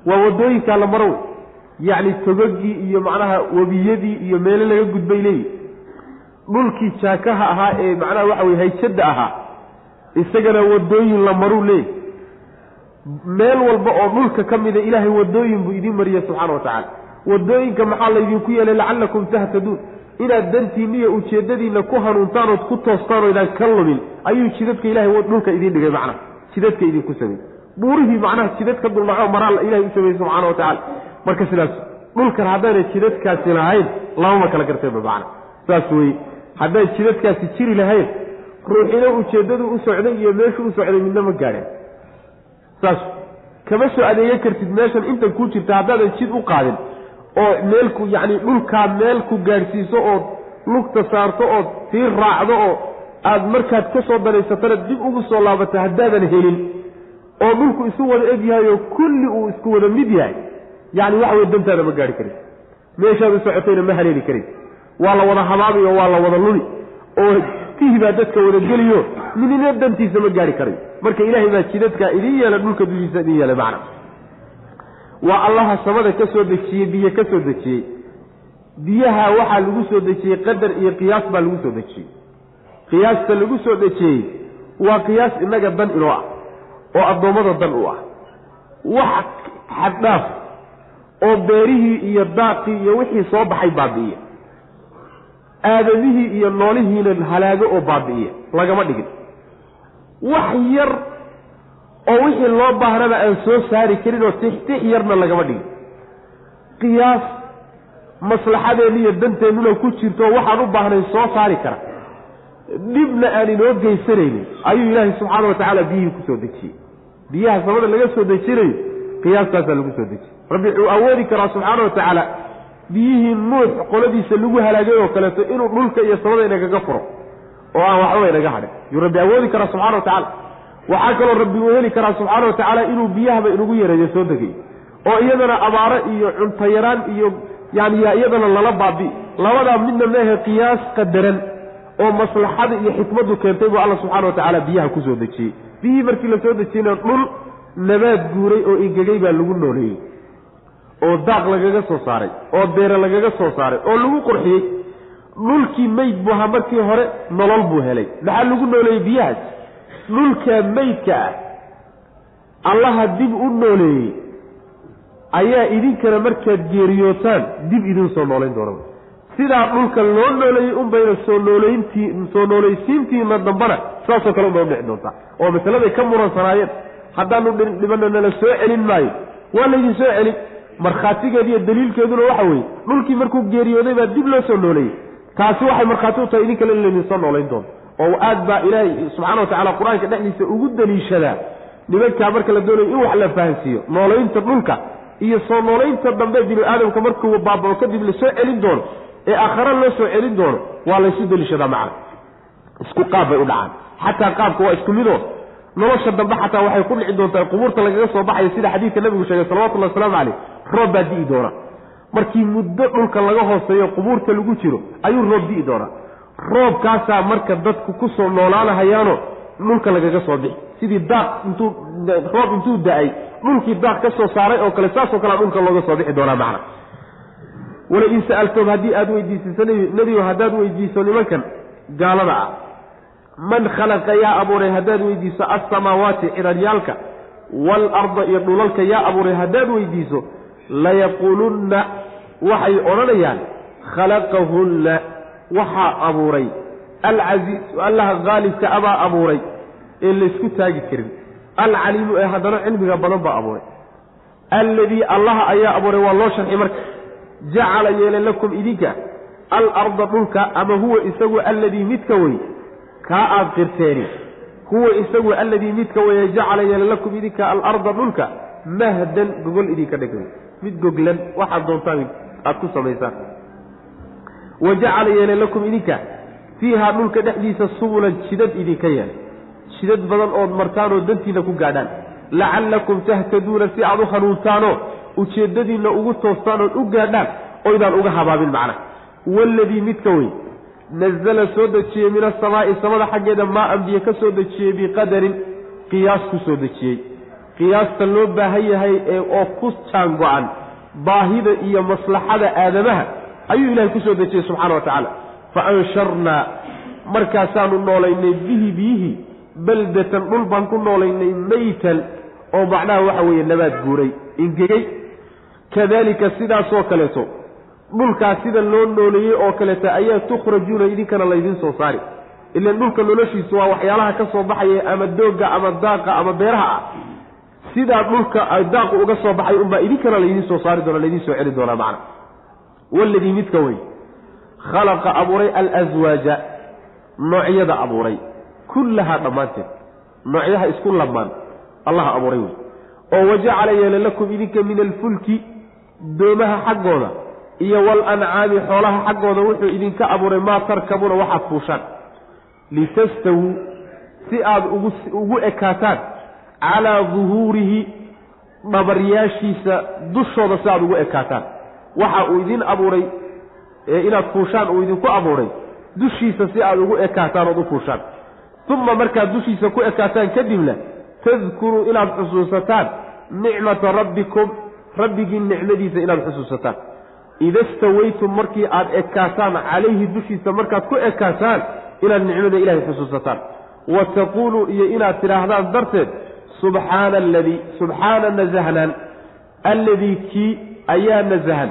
waa wadooyinkaa la maro wey yacni togagii iyo macnaha webiyadii iyo meelo laga gudbay leeyihi dhulkii jaakaha ahaa ee macnaha waxa weye hayjadda ahaa isagana wadooyin la maruu leeyahy meel walba oo dhulka ka mida ilaahay wadooyin buu idiin mariya subxaana wa tacaala. Wadooyinka maxaa laydinku yeelay lacallakum tahtaduun inaad dantiinna iyo ujeeddadiinna ku hanuuntaan ood ku toostaan oo idaan ka lumin ayuu jidadka ilahay dhulka idiin dhigay macnaha. Jidadka idinku sameeyey buurihii macnaha jidad ka dulnaco maraa ilahay u sameeyey subxaana wa tacaala. Marka sidaas dhulkan haddaynay jidadkaasi lahayn lamama kala garteenba macna saas weye hadday jidadkaasi jiri lahayn ruuxina ujeeddadu u socday iyo meeshuu u socday midna ma gaadheen saas kama soo adeegan kartid meeshan intan kuu jirta haddaadan jid u qaadin oo meelku yacni dhulkaa meel ku gaadhsiiso ood lugta saarto ood sii raacdo oo aada markaad ka soo danaysatana dib ugu soo laabata haddaadan helin oo dhulku isu wada eg yahay oo kulli uu isku wada mid yahay yacni waxa weye dantaada ma gaari karin. Meeshaad u socotayna ma haleeli karin waa la wada habaabi oo waa la wada luli oo tihi baa dadka wada geliyo midina dantiisa ma gaari karayo marka ilaahay baa jidadkaa idin yeela dhulka dushiisa idin yeelay macna. Waa allaha samada ka soo dejiyey biyo ka soo dejiyey. Biyaha waxaa lagu soo dejiyey qadar iyo qiyaas baa lagu soo dejiyey. Qiyaasta lagu soo dejiyey waa qiyaas innaga dan inoo ah oo addoommada dan u ah. Wax xaddhaaf oo beerihii iyo daaqii iyo wixii soo baxay baabi'iya aadamihii iyo noolihiina halaago oo baabi'iya lagama dhigin. Wax yar oo wixii loo baahnaba aan soo saari karin oo tixtix yarna lagama dhigin. Qiyaas maslaxadeenna iyo danteennuna ku jirto waxaan u baahnayn soo saari kara. Dhibna aan inoo geysanaynin. Ayuu ilaahay subxaana wa tacaala biyihii ku soo dejiyey. Biyaha samada laga soo dejinayo qiyaastaasaa lagu soo dejiyey. Rabbi wuxuu awoodi karaa subxaana wa tacaala biyihii nuux qoladiisa lagu halaagay oo kaleeto inuu dhulka iyo samada inagaga furo. Oo aan waxbaba inaga hadhin. Yuu rabbi awoodi karaa subxana wa tacaala. Waxaa kaloo rabbi uu heli karaa subxaana wa tacaala inuu biyahaba inugu yareeyo soo degay. Oo iyadana abaaro iyo cuntayaraan iyo yani iyadana lala baabi. Labadaa midna meehe qiyaas qadaran oo maslaxada iyo xikmaddu keentay buu alla wa tacaala biyaha ku soo dejiyey. Biyihii markii la soo dejiyeyna dhul nabaad guuray oo ingegay baa lagu nooleeyey oo daaq lagaga soo saaray oo beere lagaga soo saaray oo lagu qurxiyey dhulkii meyd buu ahaa markii hore nolol buu helay. Maxaa lagu nooleeyey biyahaas dhulka meydka ah allaha dib u nooleeyey ayaa idinkana markaad geeriyootaan dib idin soo noolayn doona sidaa dhulka loo nooleeyey unbayna soo nooleyntii soo noolaysiintiina dambana saasoo kale unbay udhici doontaa. Oo masaladay ka muransanaayeen haddaanu dhibana nala soo celin maayo. Waa laydin soo celin markhaatigeed iyo daliilkeeduna waxa weeye dhulkii markuu geeriyooday baa dib loo soo nooleeyey taasi waxay markhaati u tahay idinkale in laydin soo noolayn doono. Oo aad baa ilaahay subxana wa tacala qur'aanka dhexdiisa ugu daliishadaa nimankaa marka la doonayo in wax la fahansiiyo noolaynta dhulka iyo soo noolaynta dambe binu aadamka markuu baabao kadib la soo celin doono ee aakhare loo soo celin doono waa laysu daliishadaa macna. Isku qaab bay u dhacaan. Xataa qaabka waa isku midoo nolosha dambe xataa waxay ku dhici doontaa qubuurta lagaga soo baxayo sida xadiidka nabigu sheegay salawatullahi wasalaamu caleyh roob baa di'i doona. Markii muddo dhulka laga hooseeyo qubuurta lagu jiro ayuu roob di'i doonaa roobkaasaa marka dadku ku soo noolaanahayaano dhulka lagaga soo bixi. Sidii daaq intuu roob intuu da'ay dhulkii daaq ka soo saaray oo kale saasoo kalea dhulka looga soo bixi doonaa macna. Wala in sa'altoom haddii aada weydiisiso nebigo haddaad weydiiso nimankan gaalada ah man khalaqa yaa abuuray haddaad weydiiso alsamaawaati ciraryaalka waalarda iyo dhulalka yaa abuuray haddaad weydiiso layaquulunna waxay odhanayaan khalaqahunna waxaa abuuray. Alcasiizu allaha haalibka abaa abuuray ee laysku taagi karin. Alcaliimu ee haddana cilmiga badan baa abuuray. Alladii allaha ayaa abuuray waa loo sharxi marka jacala yeelay lakum idinka alarda dhulka ama huwa isagu alladii midka wey kaa aad qirteeni huwa isagu alladii midka weye jacala yeelay lakum idinka alarda dhulka mahdan gogol idinka dhegay mid goglan waxaad doontaan aada ku samaysaan. Wa jacala yeelay lakum idinka fiihaa dhulka dhexdiisa subulan jidad idinka yeelay jidad badan ood martaan oo dantiina ku gaadhaan. Lacallakum tahtaduuna si aad u hanuuntaanoo ujeeddadiinna ugu toostaan ood u gaadhaan oydaan uga habaabin macna. Waaladii midka wey nazala soo dejiyey min asamaa'i samada xaggeeda maa an biyo ka soo dejiyey biqadarin qiyaas ku soo dejiyey qiyaasta loo baahan yahay ee oo ku jaan go-an baahida iyo maslaxada aadamaha ayuu ilahay ku soo dejiyey subxana wa tacaala fa ansharnaa markaasaanu noolaynay bihi biyihii baldatan dhul baan ku noolaynay meytan oo macnaha waxa weeye nabaad guuray ingegey kadalika sidaasoo kaleeto dhulkaas sida loo nooleeyey oo kaleeto ayaa tukhrajuuna idinkana laydiin soo saari. Ilan dhulka noloshiisu waa waxyaalaha ka soo baxaya ama doogga ama daaqa ama beeraha ah. Sidaa dhulka daaqu uga soo baxay unbaa idinkana laydiin soo saari doona laydiin soo celi doonaa macna. Waladii midka wey. Khalaqa abuuray alswaaja noocyada abuuray. Kullahaa dhammaanteed. Noocyaha isku lamaan allaha abuuray wey. Oo wajacala yeela lakum idinka min alfulki doomaha xaggooda iyo walancaami xoolaha xaggooda wuxuu idinka abuuray maa tarkabuuna waxaad fuushaan. Litastawuu si aada ugu ekaataan calaa duhuurihi dhabaryaashiisa dushooda si aada ugu ekaataan. Waxa uu idin abuuray inaad fuushaan uu idinku abuuray dushiisa si aada ugu ekaataan ood u fuushaan. Uma markaad dushiisa ku ekaataan kadibna tadkuruu inaad xusuusataan nicmata rabbikum rabbigii nicmadiisa inaad xusuusataan ida stawaytum markii aad ekaataan calayhi dushiisa markaad ku ekaataan inaad nicmada ilahay xusuusataan. Wa taquuluu iyo inaad tidhaahdaan darteed subxaana aladii subxaana nasahnaan alladii kii ayaa nasahan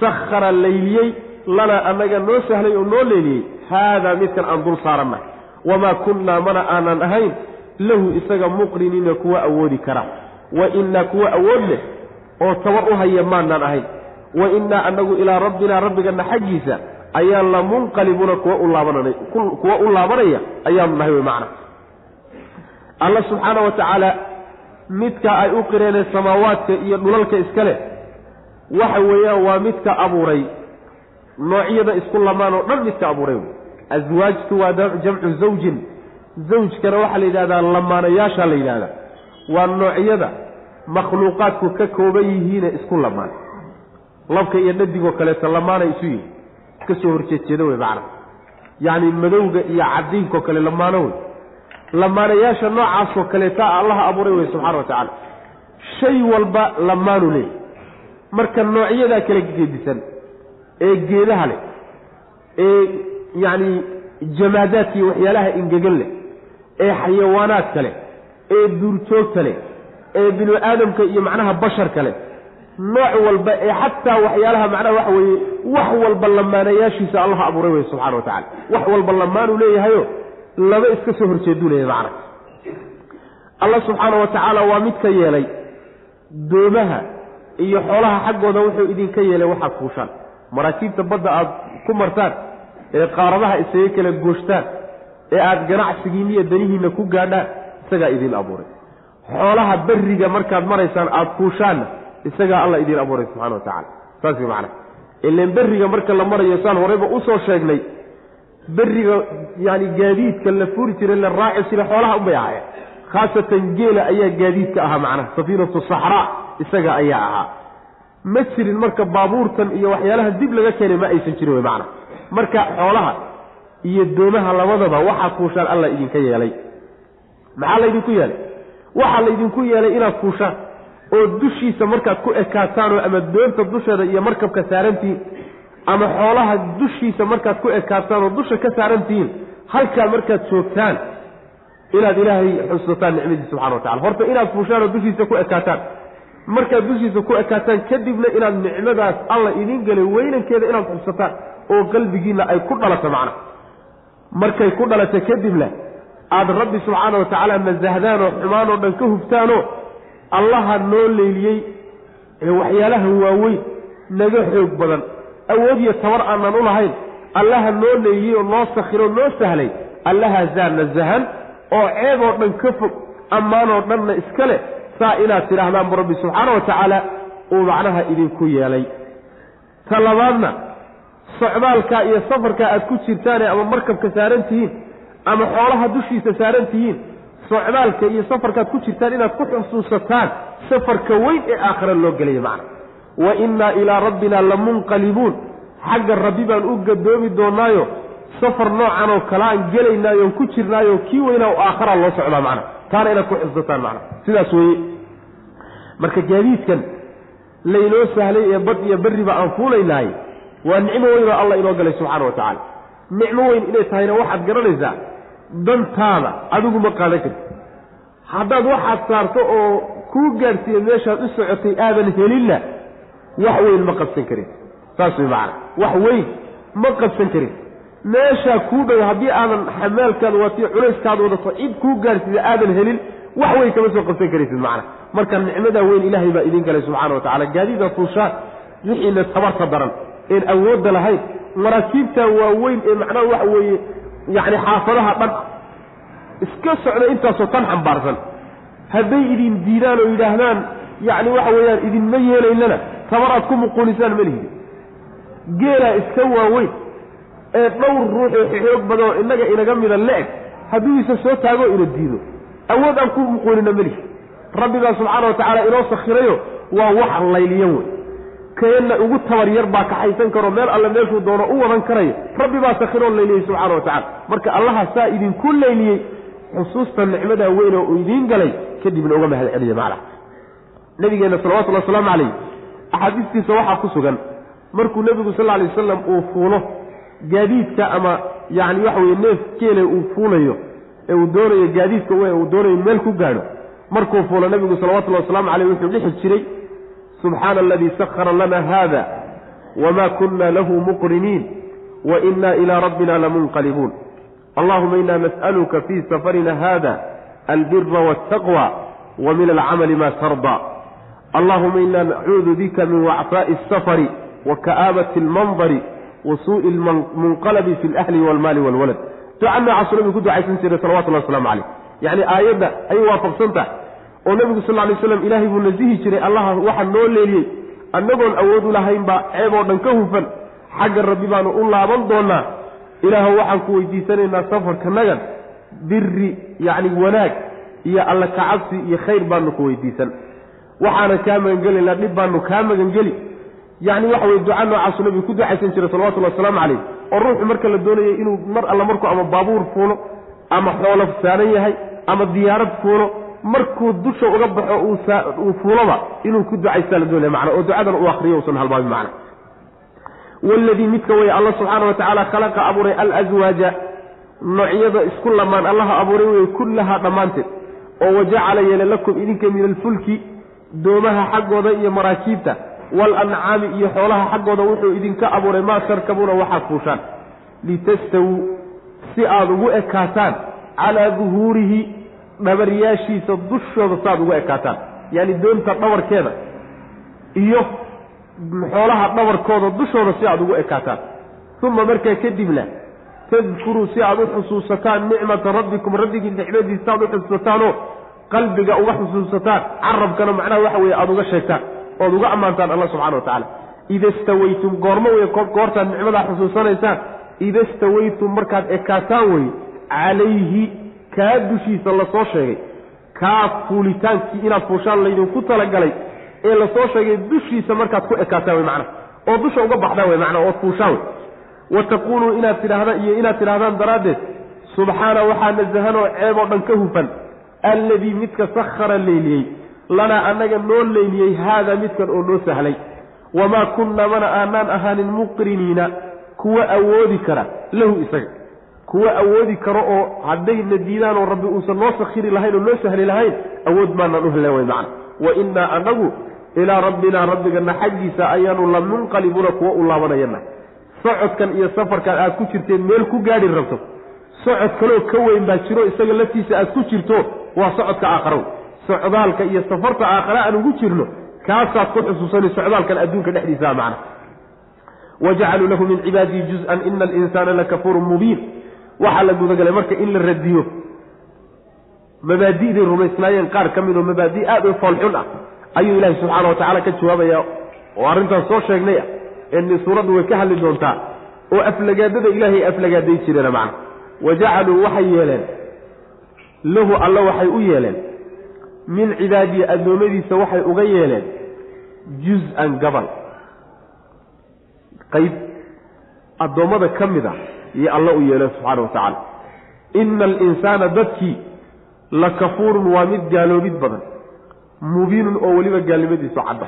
sakhara layliyey lanaa annaga noo sahlay oo noo leeliyey haadaa midkan aan dul saarannahay. Wamaa kunnaa mana aanan ahayn lahu isaga muqriniina kuwa awoodi kara. Wa innaa kuwa awood leh oo tabar u haya maanaan ahayn wa innaa annagu ilaa rabbinaa rabbigana xaggiisa ayaan la munqalibuuna kuwa u laabanana kuwa u laabanaya ayaanu nahay wey macna. Alla subxaana wa tacaala midka ay u qireeneen samaawaadka iyo dhulalka iska leh waxa weeyaan waa midka abuuray. Noocyada isku lamaan oo dhan midka abuuray. Aswaajtu waa jamcu zawjin. Zawjkana waxaa la yidhahdaa lamaanayaashaa la yidhahdaa waa noocyada makhluuqaadku ka kooban yihiine isku lamaan labka iyo dhadigoo kaleeto lamaanay isu yihiin ka soo horjeedjeeda wey macna. Yacni madowga iyo cadiinkoo kale lamaano wey. Lamaanayaasha noocaasoo kaleeta allaha abuuray wey subxana wa tacaala. Shay walba lamaanu leeyahy marka noocyadaa kala gedisan ee geedaha leh ee yacni jamaadaadka iyo waxyaalaha ingegan leh ee xayawaanaadka leh ee duurjoogta leh ee binu aadamka iyo macnaha basharka leh nooc walba ee xataa waxyaalaha macnaha waxa weeye wax walba lamaanayaashiisa allaha abuuray wey subxana wa tacala wax walba lamaanuu leeyahayo laba iska soo horjeeduu leeyahay macna alla subxaana wa tacaala waa midka yeelay doomaha iyo xoolaha xaggooda wuxuu idinka yeelay waxaad fuushaan. Maraakiibta badda aad ku martaan ee qaaradaha isaga kala gooshtaan ee aada ganacsigiinna iyo danihiinna ku gaadhaan isagaa idiin abuuray. Xoolaha berriga markaad maraysaan aada fuushaanna isagaa alla idiin abuuray subxana wa tacala saas way macana ilan berriga marka la marayo saan horeyba u soo sheegnay berriga yaani gaadiidka la furi jiray la raaci jiray xoolaha unbay ahaayeen. Khaasatan geela ayaa gaadiidka ahaa macnaha. Safiinatu saxraa isaga ayaa ahaa. Ma jirin marka baabuurtan iyo waxyaalaha dib laga keenay ma aysan jirin wey macana marka xoolaha iyo doomaha labadaba waxaad fuushaan alla idinka yeelay. Maxaa laydinku yeelay? Waxaa laydinku yeelay inaad fuushaan oo dushiisa markaad ku ekaataanoo ama doonta dusheeda iyo markabka saarantihiin ama xoolaha dushiisa markaad ku ekaataan oo dusha ka saarantihiin halkaa markaad joogtaan inaad ilaahay xusataan nicmadiisa subxana wa tacala horta inaad fuushaan oo dushiisa ku ekaataan. Markaad dushiisa ku ekaataan kadibna inaad nicmadaas alla idiin gelay weynankeeda inaad xusataan oo qalbigiinna ay ku dhalato macna. Markay ku dhalato kadibna aada rabbi subxaana wa tacaala nasahdaan oo xumaan oo dhan ka hubtaanoo allaha noo leyliyey ee waxyaalaha waaweyn naga xoog badan. Awood iyo tabar aanan u lahayn. Allaha noo leeyey oo noo sakhiroo noo sahlay. Allahaasaa nasahan oo ceeb oo dhan ka fog ammaanoo dhanna iska leh saa inaad tidhaahdaan bu rabbi subxaana wa tacaala uu macnaha idinku yeelay. Ta labaadna socdaalkaa iyo safarkaa aad ku jirtaane ama markabka saaran tihiin ama xoolaha dushiisa saaran tihiin socdaalka iyo safarkaad ku jirtaan inaad ku xusuusataan safarka weyn ee aakhira loo gelaya macna. Wa innaa ilaa rabbina lamunqalibuun xagga rabbi baan u gadoomi doonaayo. Safar noocan oo kale aan gelaynaayoon ku jirnaayo kii weynaa oo aakhara loo socdaa macna. Taana inaad ku xusuusataan macna. Sidaas weeye. Marka gaadiidkan laynoo sahlay ee bad iyo berriba aan fuulaynahay waa nicmo weyn oo allah inoo galay subxaana wa tacaala nicmo weyn inay tahayna waxaad garanaysaa dantaada adigu ma qaadan karti haddaad waxaad saarto oo kuu gaadhsiiya meeshaad u socotay aadan helinna wax weyn ma qabsan karin. Saas way macana wax weyn ma qabsan karin. Meeshaa kuu dhow haddii aadan xamaalkaada watiyo culayskaada wadato cid kuu gaadhsiiya aadan helin wax weyn kama soo qabsan karaysid macana marka nicmadaa weyn ilaahay baa idin galay subxana wa tacala gaadiida fuushaan wixiina tabarta daran. Een awoodda lahayn maraakiibtaa waaweyn ee macnaha waxa weeye yacni xaafadaha dhan iska socda intaasoo tan xambaarsan. Hadday idin diidaan oo yidhaahdaan yacni waxa weeyaan idinma yeelaynana tabar aad ku muquunisaan ma lihidi. Geelaa iska waaweyn ee dhowr ruuxoo xoog badan oo innaga inaga mida le-eg hadduu isa soo taagoo ina diido. Awood aan ku muquunina melihi rabbi baa subxaana wa tacaala inoo sakhirayo waa wax layliyan wey keenna ugu tabar yar baa kaxaysan karo meel alle meeshuu doono u wadan karayo rabbi baa sakhiroo layliyey wa tacala marka allaha saa idinku layliyey xusuusta nicmadaa weyn oo uu idiin galay kadibna uga mahad celiya macna nabigeenna salawatullhi wasalaamu calayh axaadiistiisa waxaa ku sugan markuu nebigu sal alay wasalam uu fuulo gaadiidka ama yacni waxa weye neef geele uu fuulayo ee uu doonayo gaadiidka uu doonayo meel ku gaadho markuu fuulo nebigu salawatullahi wasalaamu caleyh wuxuu dhixi jiray subxaana aladii sakhara lana hada wma kuna lahu muqriniin wa ina ilaa rabbina lamunqalibuun allahuma ina nas'aluka fii safarina hada albira waltaqwa wa min alcamali ma tardaa allahuma ina nacuudu bika min wacfaa'i asafari wa ka'aabati almandari wa suu'i lmunqalabi fi alahli walmaali walwalad duca noocaasuu nabigu ku ducaysan jiray salawatullahi waslamu caleyh yacni aayadda ayay waafaqsan tahay oo nebigu sal ly slam ilaahay buu nasihi jiray allaha waxa noo leeliyey. Annagoon awood u lahayn baa ceeb oo dhan ka hufan. Xagga rabbi baanu u laaban doonaa. Ilaahu waxaan ku weydiisanaynaa safarkanagan biri yacni wanaag iyo alla kacabsi iyo khayr baanu ku weydiisan. Waxaanan kaa magangelaynaa dhib baanu kaa magangeli. Yacni waxa weye duca noocaasu nabigu ku ducaysan jiray salawatullahi wasalaamu calayh oo ruuxu marka la doonayay inuu mar alla markuu ama baabuur fuulo ama xoolo saaran yahay ama diyaarad fuulo markuu dusha uga baxo uu fuuloba inuu ku ducaystaa la doonaya macna oo ducadan uu akriyo usan halmaabin macna waladii midka weye alla subxaana wa tacaala khalaqa abuuray alazwaaja noocyada isku lamaan allaha abuuray weye kullahaa dhammaanteed oo wajacala yeele lakum idinka min alfulki doomaha xaggooda iyo maraakiibta waalancaami iyo xoolaha xaggooda wuxuu idinka abuuray maa tarkabuuna waxaad fuushaan. Litastawuu si aada ugu ekaataan calaa duhuurihi dhabaryaashiisa dushooda saaad ugu ekaataan. Yaani doonta dhabarkeeda iyo xoolaha dhabarkooda dushooda si aad ugu ekaataan. Uma markaa kadibna tadkuruu si aad u xusuusataan nicmata rabbikum rabbigii nicmadiisa aad u xusuusataanoo qalbiga uga xusuusataan. Carabkana macnaha waxa weye aada uga sheegtaan ood uga ammaantaan alla subxana wa tacaala. Ida stawaytum goormo wey goortaad nicmadaa xusuusanaysaan ida stawaytum markaad ekaataan wey calayhi kaa dushiisa la soo sheegay kaa fuulitaankii inaad fuushaan laydinku talagalay ee la soo sheegay dushiisa markaad ku ekaataan wey macnaha oo dusha uga baxdaan wey macnaha ood fuushaan wey wa taquuluu inaad tidhahdaan iyo inaad tidhahdaan daraaddeed subxaana waxaa nasahan oo ceeb oo dhan ka hufan alladii midka sakhara leyliyey lanaa annaga noo leyliyey haada midkan oo noo sahlay. Wamaa kunna mana aanaan ahaanin muqriniina kuwa awoodi kara lahu isaga kuwa awoodi karo oo haddayna diidaan oo rabbi uusan noo sakhiri lahayn oo noo sahli lahayn awood maanaan u helen wey macna. Wa innaa annagu ilaa rabbinaa rabbigana xaggiisa ayaanu la munqalibuuna kuwa u laabanayana. Socodkan iyo safarkan aad ku jirteen meel ku gaadhi rabto. Socod kaloo ka weyn baa jiro isaga laftiisa aad ku jirto waa socodka aakharo. Socdaalka iyo safarta aakhare aan ugu jirno kaasaad ku xusuusani socdaalkan adduunka dhexdiisaa macna. Wajacaluu lahu min cibaadihi juz-an ina alinsaana lakafuurun mubiin waxaa la gudagalay marka in la radiyo. Mabaadi'day rumaysnaayeen qaar ka mid oo mabaadi' aada u foolxun ah ayuu ilaahi subxaana watacaala ka jawaabaya oo arrintaas soo sheegnay ah ee suuraddu way ka hadli doontaa oo aflagaadada ilaahay aflagaaday jireena macna. Wa jacaluu waxay yeeleen lahu alla waxay u yeeleen. Min cibaadihi addoommadiisa waxay uga yeeleen juz-an gabal. Qayb addoommada ka mid a iyo alla u yeeleen subxaana wa tacaala. Ina alinsaana dadkii la kafuurun waa mid gaaloobid badan mubiinun oo weliba gaalnimadiisu cadda.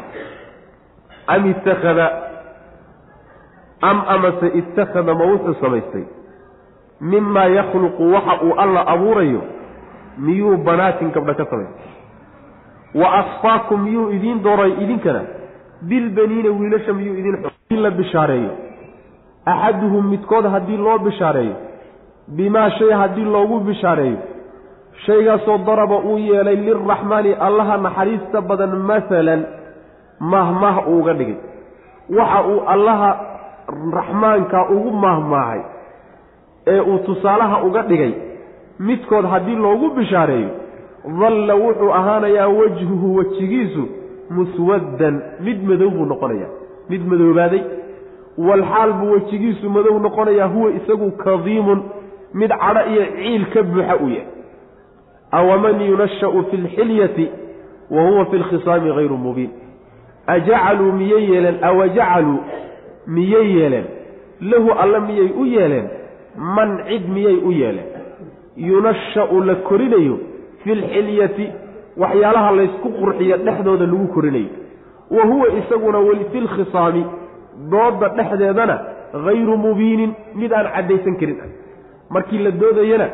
Am ittakhada am amase ittakhada ma wuxuu samaystay? Mimaa yakhluqu waxa uu alla abuurayo miyuu banaatin gabdha ka samaystay? Wa asfaakum miyuu idiin dooray idinkana? Bilbaniina wiilasha miyuu idin in la bishaareeyo axaduhum midkood haddii loo bishaareeyo bimaa shay haddii loogu bishaareeyo shaygaasoo daraba uu yeelay lilraxmaani allaha naxariista badan masalan mahmah uuga dhigay waxa uu allaha raxmaanka ugu mahmaahay ee uu tusaalaha uga dhigay midkood haddii loogu bishaareeyo dalla wuxuu ahaanayaa wajhuhu wejigiisu muswaddan mid madow buu noqonayaa mid madoobaaday walxaal buu wejigiisu madow noqonayaa huwa isagu kadiimun mid cadho iyo ciil ka buuxa uu yahay. Awaman yunasha'u fi lxilyati wa huwa fi lkhisaami hayru mubiin. Ajacaluu miyay yeeleen? Awajacaluu miyay yeeleen? Lahu alla miyay u yeeleen? Man cid miyay u yeeleen? Yunasha'u la korinayo fi lxilyati waxyaalaha laysku qurxiyo dhexdooda lagu korinayo. Wa huwa isaguna fi lkhisaami dooda dhexdeedana hayru mubiinin mid aan caddaysan karin. Ah markii la doodayana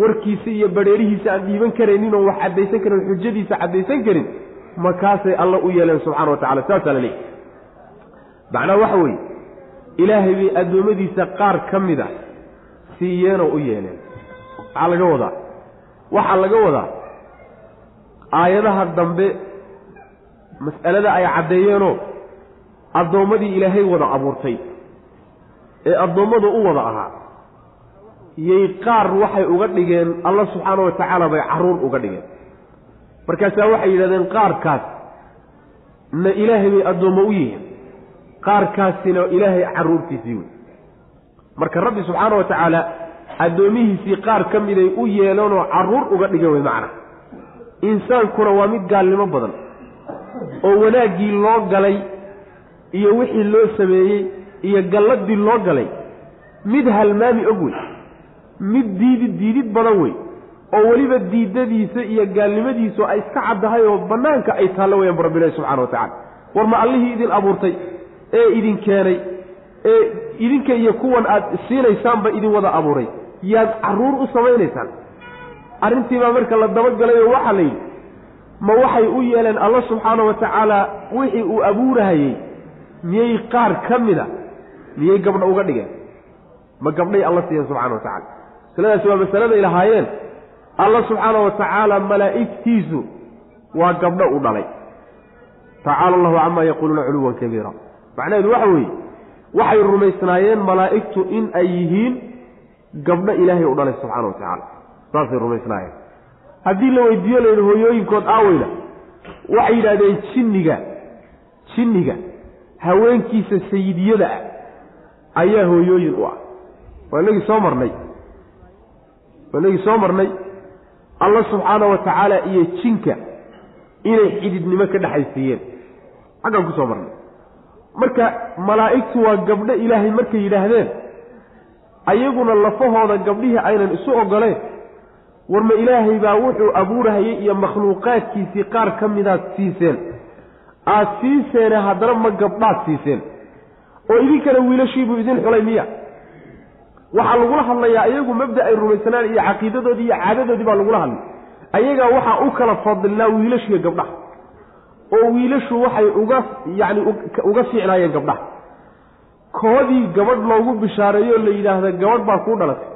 warkiisa iyo badheerihiisa aan dhiiban karaynin oo wax caddaysan karin xujadiisa caddaysan karin markaasay alla u yeeleen subxana wa tacala saasaa la leeyahy macnaha waxa weeye ilaahay bay addoommadiisa qaar ka mid a siiyeenoo u yeeleen. Maxaa laga wadaa waxaa laga wadaa aayadaha dambe mas'alada ay caddeeyeenoo addoommadii ilaahay wada abuurtay. Ee addoommadu u wada ahaa. Yay qaar waxay uga dhigeen alla subxaana wa tacaala bay carruur uga dhigeen. Markaasaa waxay yidhahdeen qaarkaas na ilaahay bay addoommo u yihiin. Qaarkaasina ilaahay carruurtiisii wey. Marka rabbi subxaana wa tacaala addoomihiisii qaar ka miday u yeeleenoo carruur uga dhigeen wey macna. Insaankuna waa mid gaalnimo badan. Oo wanaaggii loo galay iyo wixii loo sameeyey iyo galladii loo galay. Mid halmaami og wey mid diidid diidid badan wey oo weliba diidadiisa iyo gaalnimadiisu ay iska caddahay oo bannaanka ay taallo weyaan bu rabbilahi subxana wa tacala war ma allihii idin abuurtay ee idin keenay ee idinka iyo kuwan aad siinaysaanba idin wada abuuray. Yaad carruur u samaynaysaan. Arrintiibaa marka la dabagalay oo waxaa la yidhi ma waxay u yeeleen alla subxaana wa tacaala wixii uu abuurahayey miyay qaar ka mida miyay gabdho uga dhigeen? Ma gabdhay alla siiyeen subxana wa tacala masaladaasi waa masaladay lahaayeen alla subxaana wa tacaala malaa'igtiisu waa gabdho u dhalay. Tacaala allahu camaa yaquuluuna culuwan kabiira. Macnaheedu waxa weeye waxay rumaysnaayeen malaa'igtu in ay yihiin gabdho ilaahay u dhalay subxana wa tacaala. Saasay rumaysnaayeen. Haddii la weydiiyo layidhi hooyooyinkood aaweyna waxay yidhahdeen jinniga jinniga haweenkiisa sayidiyada ah. Ayaa hooyooyin u ah. Waa inagii soo marnay. Waa inagii soo marnay. Alla subxaana wa tacaala iyo jinka inay xididnimo ka dhexaysiiyeen xaggaan ku soo marnay. Marka malaa'igtu waa gabdho ilaahay markay yidhaahdeen ayaguna lafahooda gabdhihii aynan isu ogoleen war ma ilaahay baa wuxuu abuurahayay iyo makhluuqaadkiisii qaar ka midaad siiseen aad siiseene haddana ma gabdhaad siiseen oo idinkana wiilashiibuu idin xulay miya. Waxaa lagula hadlayaa iyagu mabda ay rumaysanaan iyo caqiidadoodii iyo caadadoodii baa lagula hadlay. Ayagaa waxaa u kala fadilnaa wiilashiiyo gabdhaha. Oo wiilashu waxay uga yacni uga fiicnaayeen gabdhaha. Koodii gabadh loogu bishaareeyo la yidhaahda gabadh baa kuu dhalatay.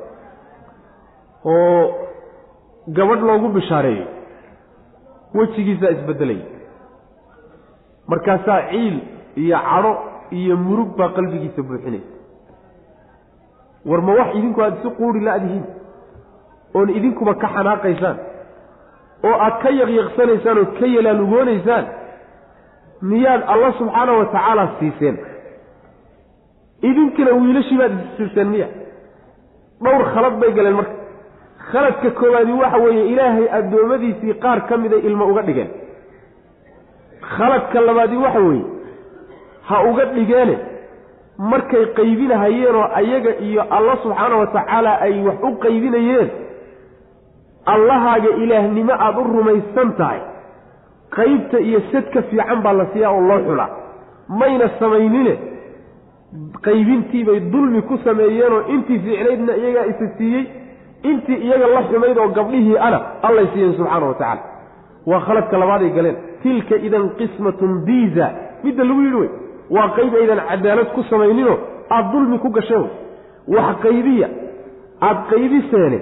Oo gabadh loogu bishaareeyey. Wejigiisaa isbeddelaya markaasaa ciil iyo cadho iyo murug baa qalbigiisa buuxinaysa war ma wax idinku aada isu quuri la-dihiin oon idinkuba ka xanaaqaysaan oo aad ka yaqyaqsanaysaan oo ka yalaalugoonaysaan miyaad alla subxaana wa tacaala siiseen. Idinkina wiilashii baad issiiseen miya. Dhowr khalad bay galeen marka. Khaladka koowaadi waxa weeye ilaahay addoommadiisii qaar ka miday ilmo uga dhigeen khaladka labaadi waxa weeye ha uga dhigeene markay qaybinahayeenoo ayaga iyo alla subxaana wa tacaala ay wax u qaybinayeen allahaaga ilaahnimo aada u rumaysan tahay. Qaybta iyo sadka fiican baa la siiyaa oo loo xulaa. Mayna samaynine qaybintiibay dulmi ku sameeyeenoo intii fiicnaydna iyagaa isa siiyey intii iyaga la xumayd oo gabdhihii ana allay siiyeen subxaana wa tacaala waa khaladka labaaday galeen tilka idan qismatun diiza midda lagu yidhi wey waa qayb aydan cadaalad ku samayninoo aada dulmi ku gasheen wey. Wax qaybiya aada qaybiseene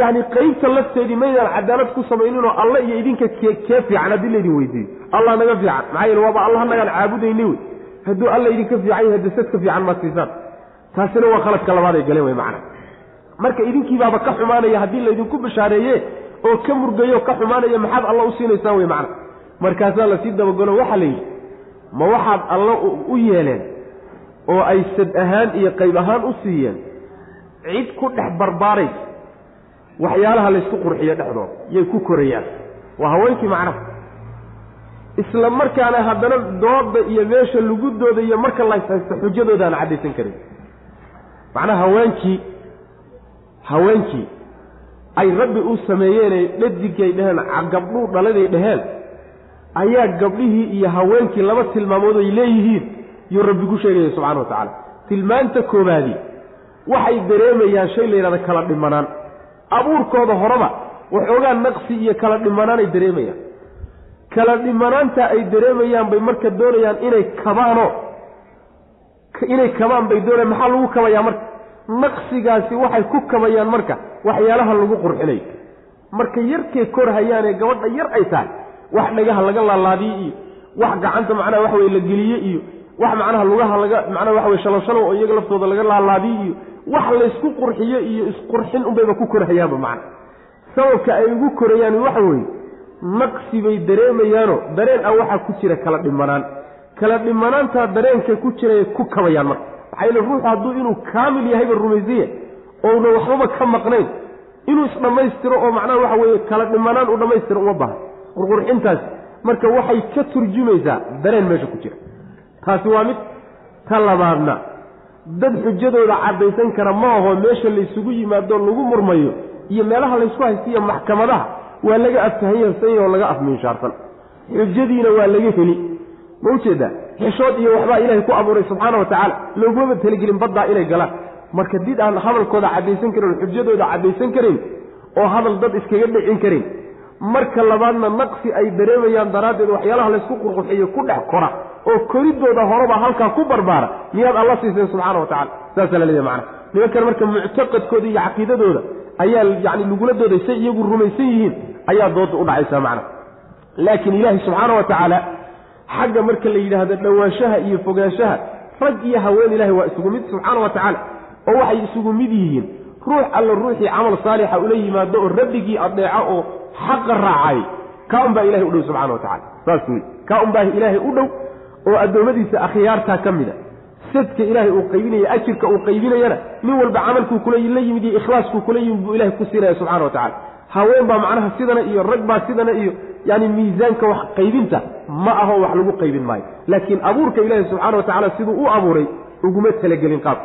yacni qaybta lafteedii maydaan cadaalad ku samayninoo alla iyo idinka kee kee fiican haddii laydin weydiiyo. Allah naga fiican maxaa yeele waaba allah nagaan caabudayni wey. Hadduu alla idinka fiican yahay dasadka fiican maad siisaan. Taasina waa khaladka labaad ay galeen wey macana marka idinkiibaaba ka xumaanaya haddii laydinku bashaareeye oo ka murgayo ka xumaanaya maxaad alla u siinaysaan wey macana markaasaa la sii dabagalo waxaa la yidhi ma waxaad alla u yeeleen oo ay sad ahaan iyo qayb ahaan u siiyeen cid ku dhex barbaaraysa waxyaalaha laysku qurxiyo dhexdooda yay ku korayaan. Waa haweenkii macnaha. Isla markaana haddana dooda iyo meesha lugudooda iyo marka lays haysto xujadooda aan caddaysan karin. Macnaha haweenkii haweenkii ay rabbi u sameeyeenay dhadigay dheheen gabdhuu dhaladay dheheen ayaa gabdhihii iyo haweenkii laba tilmaamood ay leeyihiin yuu rabbi ku sheegaya subxana wa tacaala. Tilmaanta koobaadii waxay dareemayaan shay la yidhahda kala dhimanaan. Abuurkooda horeba waxoogaa naqsi iyo kala dhimanaanay dareemayaan. Kala dhimanaanta ay dareemayaan bay marka doonayaan inay kabaano. Inay kabaan bay doonayaan maxaa lagu kabayaa marka? Naqsigaasi waxay ku kabayaan marka waxyaalaha lagu qurxinayo marka yarkay kor hayaanee gabadha yar ay tahay wax dhagaha laga laalaadiye iyo wax gacanta macnaha waxa weye la geliye iyo wax macnaha lugaha laga macnaha waxa weye shalowshalow oo iyaga laftooda laga laalaadiye iyo wax laysku qurxiyo iyo isqurxin unbayba ku korhayaanba macna sababka ay ugu korayaan waxa weeye naqsi bay dareemayaano dareen ah waxaa ku jira kala dhimanaan. Kala dhimanaantaa dareenka ku jiraya ku kabayaan marka maxaa yeele ruuxu hadduu inuu kaamil yahayba rumaysiya ouna waxbaba ka maqnayn inuu isdhammaystiro oo macnaha waxa weeye kala dhimanaan u dhammaystiro uma baahan qurqurxintaasi marka waxay ka turjumaysaa dareen meesha ku jira. Taasi waa mid ta labaadna. Dad xujadooda caddaysan kara ma aho meesha laysugu yimaado lagu murmayo iyo meelaha laysku haystiyo maxkamadaha waa laga aftahanyasan oo laga afmiinshaarsan xujadiina waa laga heli. Ma u jeedaa xishood iyo waxbaa ilaahay ku abuuray subxaana wa tacaala. Loogumaba talagelin baddaa inay galaan. Marka did aan hadalkooda caddaysan karin oo xujadooda caddaysan karin oo hadal dad iskaga dhicin karin marka labaadna naqsi ay dareemayaan daraaddeed waxyaalaha laysku qurqurxiyo ku dhex kora oo koridooda horeba halkaa ku barbaara miyaad alla siiseen subxaana wa tacala saasaa la leeyahy macana nimankan marka muctaqadkooda iyo caqiidadooda ayaa yacni lagula dooday say iyagu rumaysan yihiin ayaa dooda u dhacaysaa macna laakiin ilaahay subxaana wa tacaala xagga marka la yidhaahdo dhowaanshaha iyo fogaanshaha rag iyo haween ilahay waa isugu mid subxaana wa tacaala oo waxay isugu mid yihiin. Ruux alla ruuxii camal saalixa ula yimaado oo rabbigii adeeco oo xaqa raacay. Kaa un baa ilahay u dhow subxana wa tacala saas wey kaa un baa ilaahay u dhow oo addoommadiisa akhyaartaa ka mida sadka ilaahay uu qaybinaya ajirka uu qaybinayana nin walba camalkuu kula la yimid iyo ikhlaaskuu kula yimid buu ilahay ku siinaya subxana wa tacala haween baa macnaha sidana iyo rag baa sidana iyo yani miisaanka wax qaybinta ma aho wax lagu qaybin maayo. Laakiin abuurka ilaahi subxana wa tacala siduu u abuuray uguma talagelin qaab.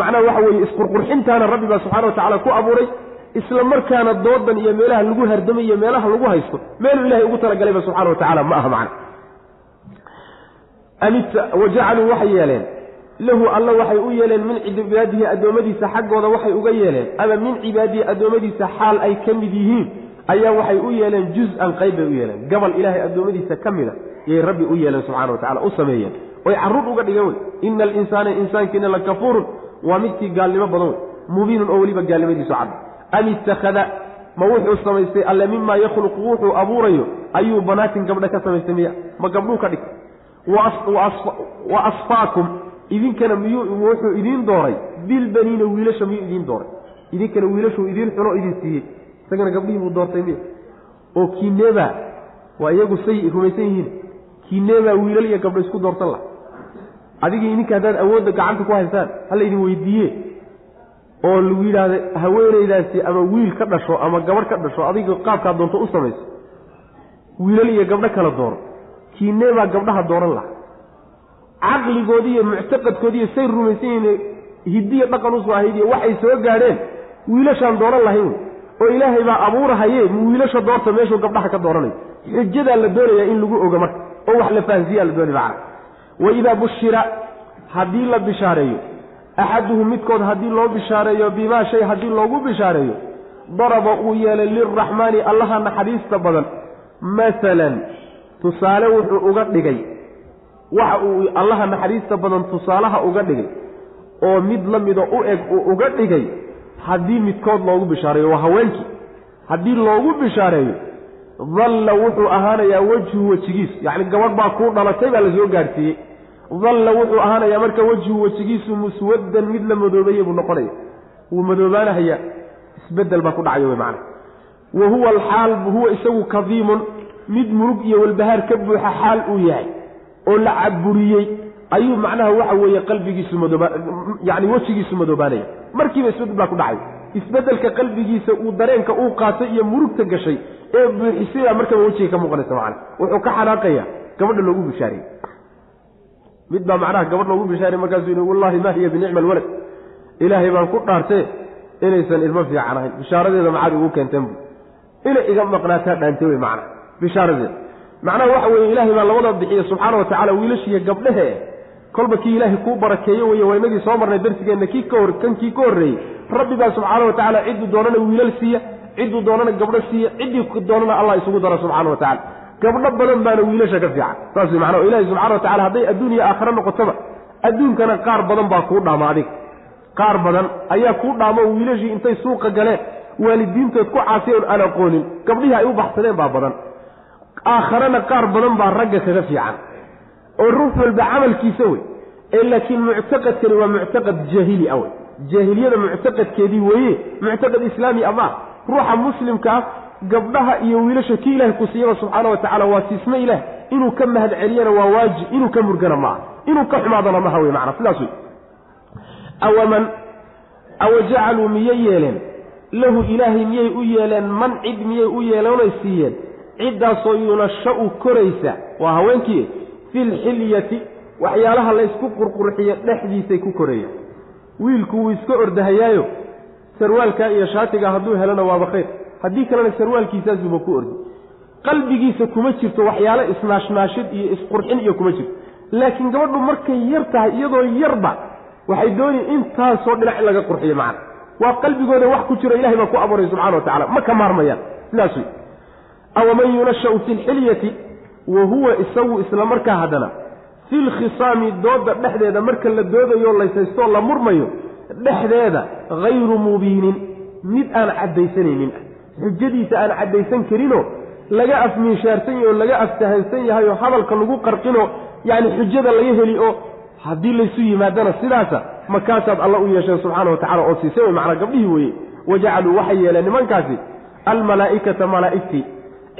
Macnaha waxa weeye isqurqurxintaana rabbi baa subxana wa tacala ku abuuray isla markaana doodan iyo meelaha lagu hardamay iyo meelaha lagu haysto meeluu ilahay ugu talagalayba subxana wa tacala ma aha macna. Wajacaluu waxay yeeleen lahu alla waxay u yeeleen min cibaadihi addoommadiisa xaggooda waxay uga yeeleen ama min cibaadihi addoommadiisa xaal ay ka mid yihiin ayaa waxay u yeeleen juz-an qayb bay u yeeleen. Gabal ilaahay addoommadiisa ka mida yay rabbi u yeeleen subxana wa tacala u sameeyeen. Oy carruur uga dhigeen wey. Ina alinsaana insaankiina la kafuurun waa midkii gaalnimo badan wey. Mubiinun oo weliba gaalnimadiisu cadda am ittakhada ma wuxuu samaystay alle mimaa yakhluqu wuxuu abuurayo. Ayuu banaatin gabdha ka samaystay miya? Ma gabdhuu ka dhig wa asfaakum. Idinkana miyuu wuxuu idiin dooray. Bilbaniina wiilasha miyuu idiin dooray? Idinkana wiilashuu idiin xuno idin siiyey. Isagana gabdhihii buu doortay miya? Oo kineeba waa iyagu say rumaysan yihiin. Kineebaa wiilal iyo gabdho isku doortan lah adigii idinka haddaad awoodda gacanta ku haysaan hala idin weydiiye oo lagu yidhaahda haweenaydaasi ama wiil ka dhasho ama gabadh ka dhasho adiga qaabkaa doonto u samayso. Wiilal iyo gabdho kala dooro. Kiinee baa gabdhaha dooran laha caqligoodii iyo muctaqadkoodiiyo say rumaysan yihiin hidiya dhaqan u soo ahayd iyo waxay soo gaadheen wiilashaan dooran lahayn oo ilaahay baa abuurahaye wiilasha doorta meeshuu gabdhaha ka dooranayo. Xujadaa la doonayaa in lagu ogo marka oo wax la fahansiiyaa la doonay macana wa idaa bushira haddii la bishaareeyo axaduhum midkood haddii loo bishaareeyo bimaa shay haddii loogu bishaareeyo daraba uu yeelay lilraxmaani allaha naxariista badan masalan tusaale wuxuu uga dhigay waxa uu allaha naxariista badan tusaalaha uga dhigay oo mid la mida u eg uu uga dhigay haddii midkood loogu bishaareeyo waa haweenkii haddii loogu bishaareeyo dalla wuxuu ahaanayaa wejhu wejigiisu yacni gabadh baa kuu dhalatay baa la soo gaadhsiiyey dalla wuxuu ahaanayaa marka wejhu wejigiisu muswaddan mid la madoobeeye buu noqonaya. Wuu madoobaanahayaa isbeddel baa ku dhacaya wey macana wa huwa alxaal huwa isagu kadiimun mid murug iyo walbahaar ka buuxa xaal uu yahay oo la caburiyey ayuu macnaha waxa weeye qalbigiisu madooba yani wejigiisu madoobaanaya. Markiiba isbeddel baa ku dhacay. Isbeddelka qalbigiisa uu dareenka uu qaatay iyo murugta gashay ee buuxisaya markaba wejiga ka muuqanaysa macana wuxuu ka xanaaqaya gabadha loogu bishaariyey mid baa macnaha gabadh loogu bishaariyey markaasuu yihi wallahi ma hiya binicma alwalad ilaahay baan ku dhaartee inaysan ilmo fiican ahayn. Bishaaradeeda maxaad igu keenteen bu inay iga maqnaataa dhaante wey macna bishaaradeeda macnaha waxa weeye ilaahay baa labada bixiya subxaana wa tacala wiilashiiyo gabdhehe kolba kii ilaahay kuu barakeeyo wey waa inagii soo marnay darsigeenna kii ka hor kan kii ka horreeyey. Rabbi baa subxaana wa tacala cidduu doonana wiilal siiya cidduu doonana gabdho siiya ciddii doonana allah isugu dara subxana wa tacala gabdho badan baana wiilasha ka fiican. Saas macnaa ilahi subxana wa tacala hadday adduun iyo aakhare noqotoba adduunkana qaar badan baa kuu dhaama adiga qaar badan ayaa kuu dhaamo wiilashii intay suuqa galeen waalidiintood ku caasiyoon aan aqoonin gabdhihii ay u baxsadeen baa badan. Aakharena qaar badan baa ragga kaga fiican. Oo ruux walba camalkiisa wey ee laakiin muctaqadkani waa muctaqad jaahili ah wey. Jaahiliyada muctaqadkeedii weeye muctaqad islaami ama ruuxa muslimkaa gabdhaha iyo wiilasha kii ilahay ku siiyaba subxaana wa tacala waa siisme ilaah inuu ka mahad celiyana waa waajib inuu ka murgana maaha inuu ka xumaadana maha wey macana sidaas wey awaman awa jacaluu miyay yeeleen? Lahu ilaahay miyay u yeeleen? Man cid miyay u yeelanay siiyeen? Ciddaasoo yunasha'u koraysa? Waa haweenkii fi lxilyati waxyaalaha laysku qurqurxiyo dhexdiisay ku korayaan. Wiilku wuu iska ordahayaayo sarwaalkaa iyo shaatiga hadduu helona waaba khayr haddii kalena sarwaalkiisaasuba ku ordi. Qalbigiisa kuma jirto waxyaalo isnaashnaashid iyo isqurxin iyo kuma jirto. Laakiin gabadhu markay yar tahay iyadoo yarba waxay dooni intaasoo dhinac in laga qurxiyo macna. Waa qalbigooda wax ku jiro ilahay baa ku abuuray subxana wa tacala ma ka maarmayaan? Sidaas wey awaman yunashau fi lxilyati wa huwa isagu isla markaa haddana. Fi lkhisaami dooda dhexdeeda marka la doodayo laysaystoo la murmayo dhexdeeda hayru mubiinin. Mid aan caddaysanaynin. ah xujadiisa aan caddaysan karinoo laga afmiishaarsan yahay oo laga aftahansan yahay oo hadalka lagu qarqinoo yacni xujada laga heli oo haddii laysu yimaadana sidaasa makaasaad alla u yeesheen subxaana wa tacala oo siisay way macnaa gabdhihii weeye. Wajacaluu waxay yeeleen nimankaasi almalaa'ikata malaa'igtii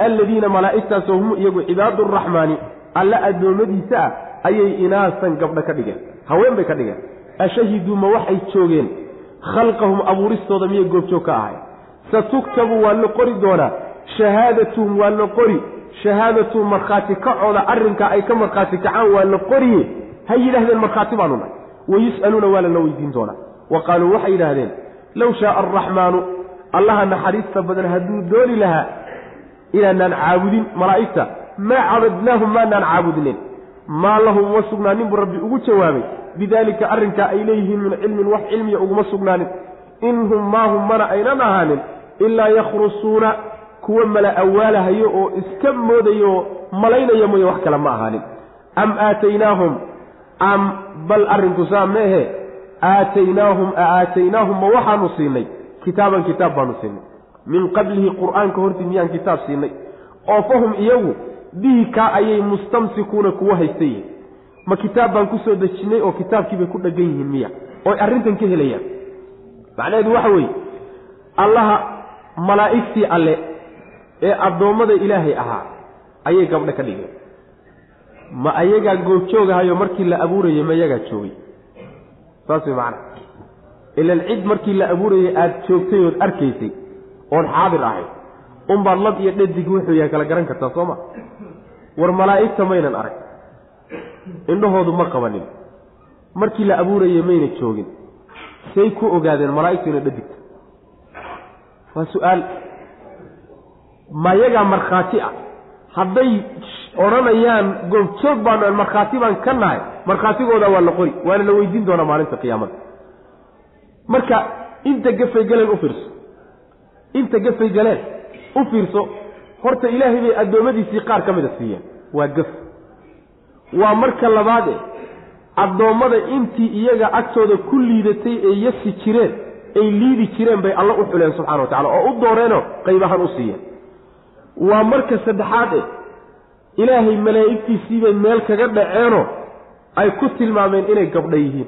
alladiina malaa'igtaasoo hum iyagu cibaadu araxmaani alla addoommadiisa ah ayay inaasan gabdho ka dhigeen haween bay ka dhigeen. Ashahiduu ma waxay joogeen khalqahum abuuristooda miyay goobjoog ka ahay satuktabu waa la qori doonaa. Shahaadatuhum waa la qori. Shahaadatuhum markhaati kacooda arrinkaa ay ka markhaati kacaan waa la qoriye. Ha yidhaahdeen markhaati baanu nahay. Wayus'aluuna waa lala weydiin doonaa. Wa qaaluu waxay yidhaahdeen low shaaa araxmaanu allaha naxariista badan hadduu dooni lahaa inaanaan caabudin malaa'igta maa cabadnaahum maanaan caabudnin. Maa lahum uma sugnaanin buu rabbi ugu jawaabay. Bidaalika arrinkaa ay leeyihiin min cilmin wax cilmiya uguma sugnaanin. In hum maahum mana aynan ahaanin ilaa yakhrusuuna kuwa mala awaalahayo oo iska moodayo oo malaynaya mooye wax kale ma ahaanin. Am aataynaahum am bal arrinku saa meehe aataynaahum a aataynaahum ma waxaanu siinay. Kitaaban kitaab baanu siinay. Min qablihi qur'aanka hortii miyaan kitaab siinay. Oo fahum iyagu bihi kaa ayay mustamsikuuna kuwa haysta yihiin ma kitaab baan ku soo dejinnay oo kitaabkiibay ku dheggan yihiin miya. Ooy arrintan ka helayaan. Macnaheedu waxa weeye allaha malaa'igtii alle ee addoommada ilaahay ahaa ayay gabdho ka dhigeen. Ma ayagaa goobjoogahayo markii la abuurayey ma iyagaa joogay. Saas way macana ilan cid markii la abuurayey aada joogtay ood arkaysay oon xaadir ahayd unbaad lab iyo dhadig wuxuu yahay kala garan kartaa soo ma? War malaa'igta maynan arag. Indhahoodu ma qabanin. Markii la abuurayey mayna joogin. Say ku ogaadeen malaa'igtu inay dhadigta waa su'aal. Mayagaa markhaati ah. Hadday odhanayaan goobjoog baanu markhaati baan ka nahay. Markhaatigooda waa la qori waana la weydiin doonaa maalinta qiyaamada. Marka inta gafay galeen u fiirso. Inta gafay galeen u fiirso horta ilaahay bay addoommadiisii qaar ka mida siiyeen. Waa gaf. Waa marka labaade addoommada intii iyaga agtooda ku liidatay ee yasi jireen ay liidi jireen bay alla u xuleen subxana wa tacala oo u dooreenoo qaybahaan u siiyeen. Waa marka saddexaad e ilaahay malaa'igtiisiibay meel kaga dhaceenoo ay ku tilmaameen inay gabdha yihiin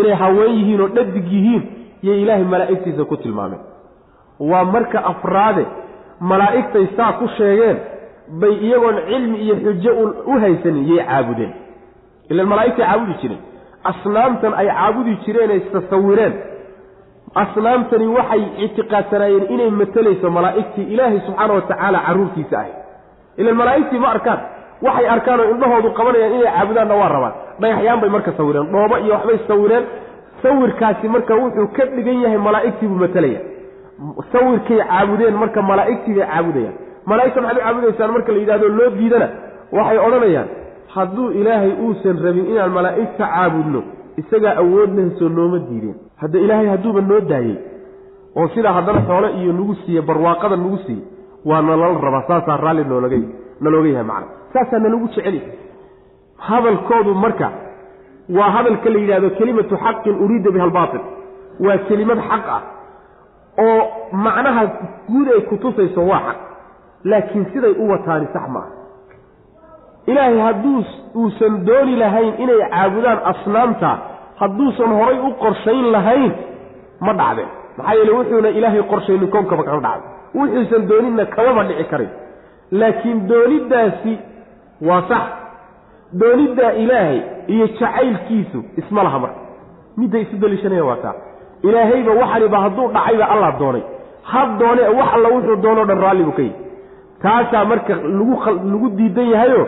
inay haween yihiin oo dhadig yihiin yay ilaahay malaa'igtiisa ku tilmaameen. Waa marka afraade malaa'igtay saa ku sheegeen bay iyagoon cilmi iyo xujo u haysanin yay caabudeen. Ilan malaa'igtay caabudi jireen. Asnaamtan ay caabudi jireen ay tasawireen asnaamtani waxay ictiqaadsanaayeen inay matelayso malaa'igtii ilaahay subxaana watacaala carruurtiisa ahay ilan malaa'igtii ma arkaan. Waxay arkaan oo indhahoodu qabanayaan inay caabudaanna waa rabaan. Dhagaxyaan bay marka sawireen dhoobo iyo waxbay sawireen. Sawirkaasi marka wuxuu ka dhigan yahay malaa'igtii buu matelaya sawirkay caabudeen marka malaa'igtii bay caabudayaan. Malaa'igta maxaad u caabudaysaan marka la yidhahdo loo diidana? Waxay odhanayaan hadduu ilaahay uusan rabin inaan malaa'igta caabudno isagaa awood nooma diideen hadda ilaahay hadduuba noo daayey oo sidaa haddana xoole iyo nagu siiye barwaaqada nagu siiye waa nalala rabaa saasaa raalli noolaga nalooga yahay macna. Saasaa nalagu jeceli. Hadalkoodu marka waa hadalka la yidhahdo kelimatu xaqin uriida biha albaatil. Waa kelimad xaq ah oo macnaha guud ay kutusayso waa xaq. Laakiin siday u wataani sax ma ah ilaahay hadduu uusan dooni lahayn inay caabudaan asnaamta hadduusan horay u qorshayn lahayn ma dhacdeen. Maxaa yeele wuxuuna ilaahay qorshaynin koonkaba kama dhacday wuxuusan dooninna kamaba dhici karin. Laakiin dooniddaasi waa sax. Dooniddaa ilaahay iyo jacaylkiisu isma laha marka. Midday isu daliishanaya waa taa. Ilaahayba waxaniba hadduu dhacayba allah doonay. Had doone wax alla wuxuu doonoo dhan raalli buu ka yihi taasaa marka lagu lagu diidan yahayo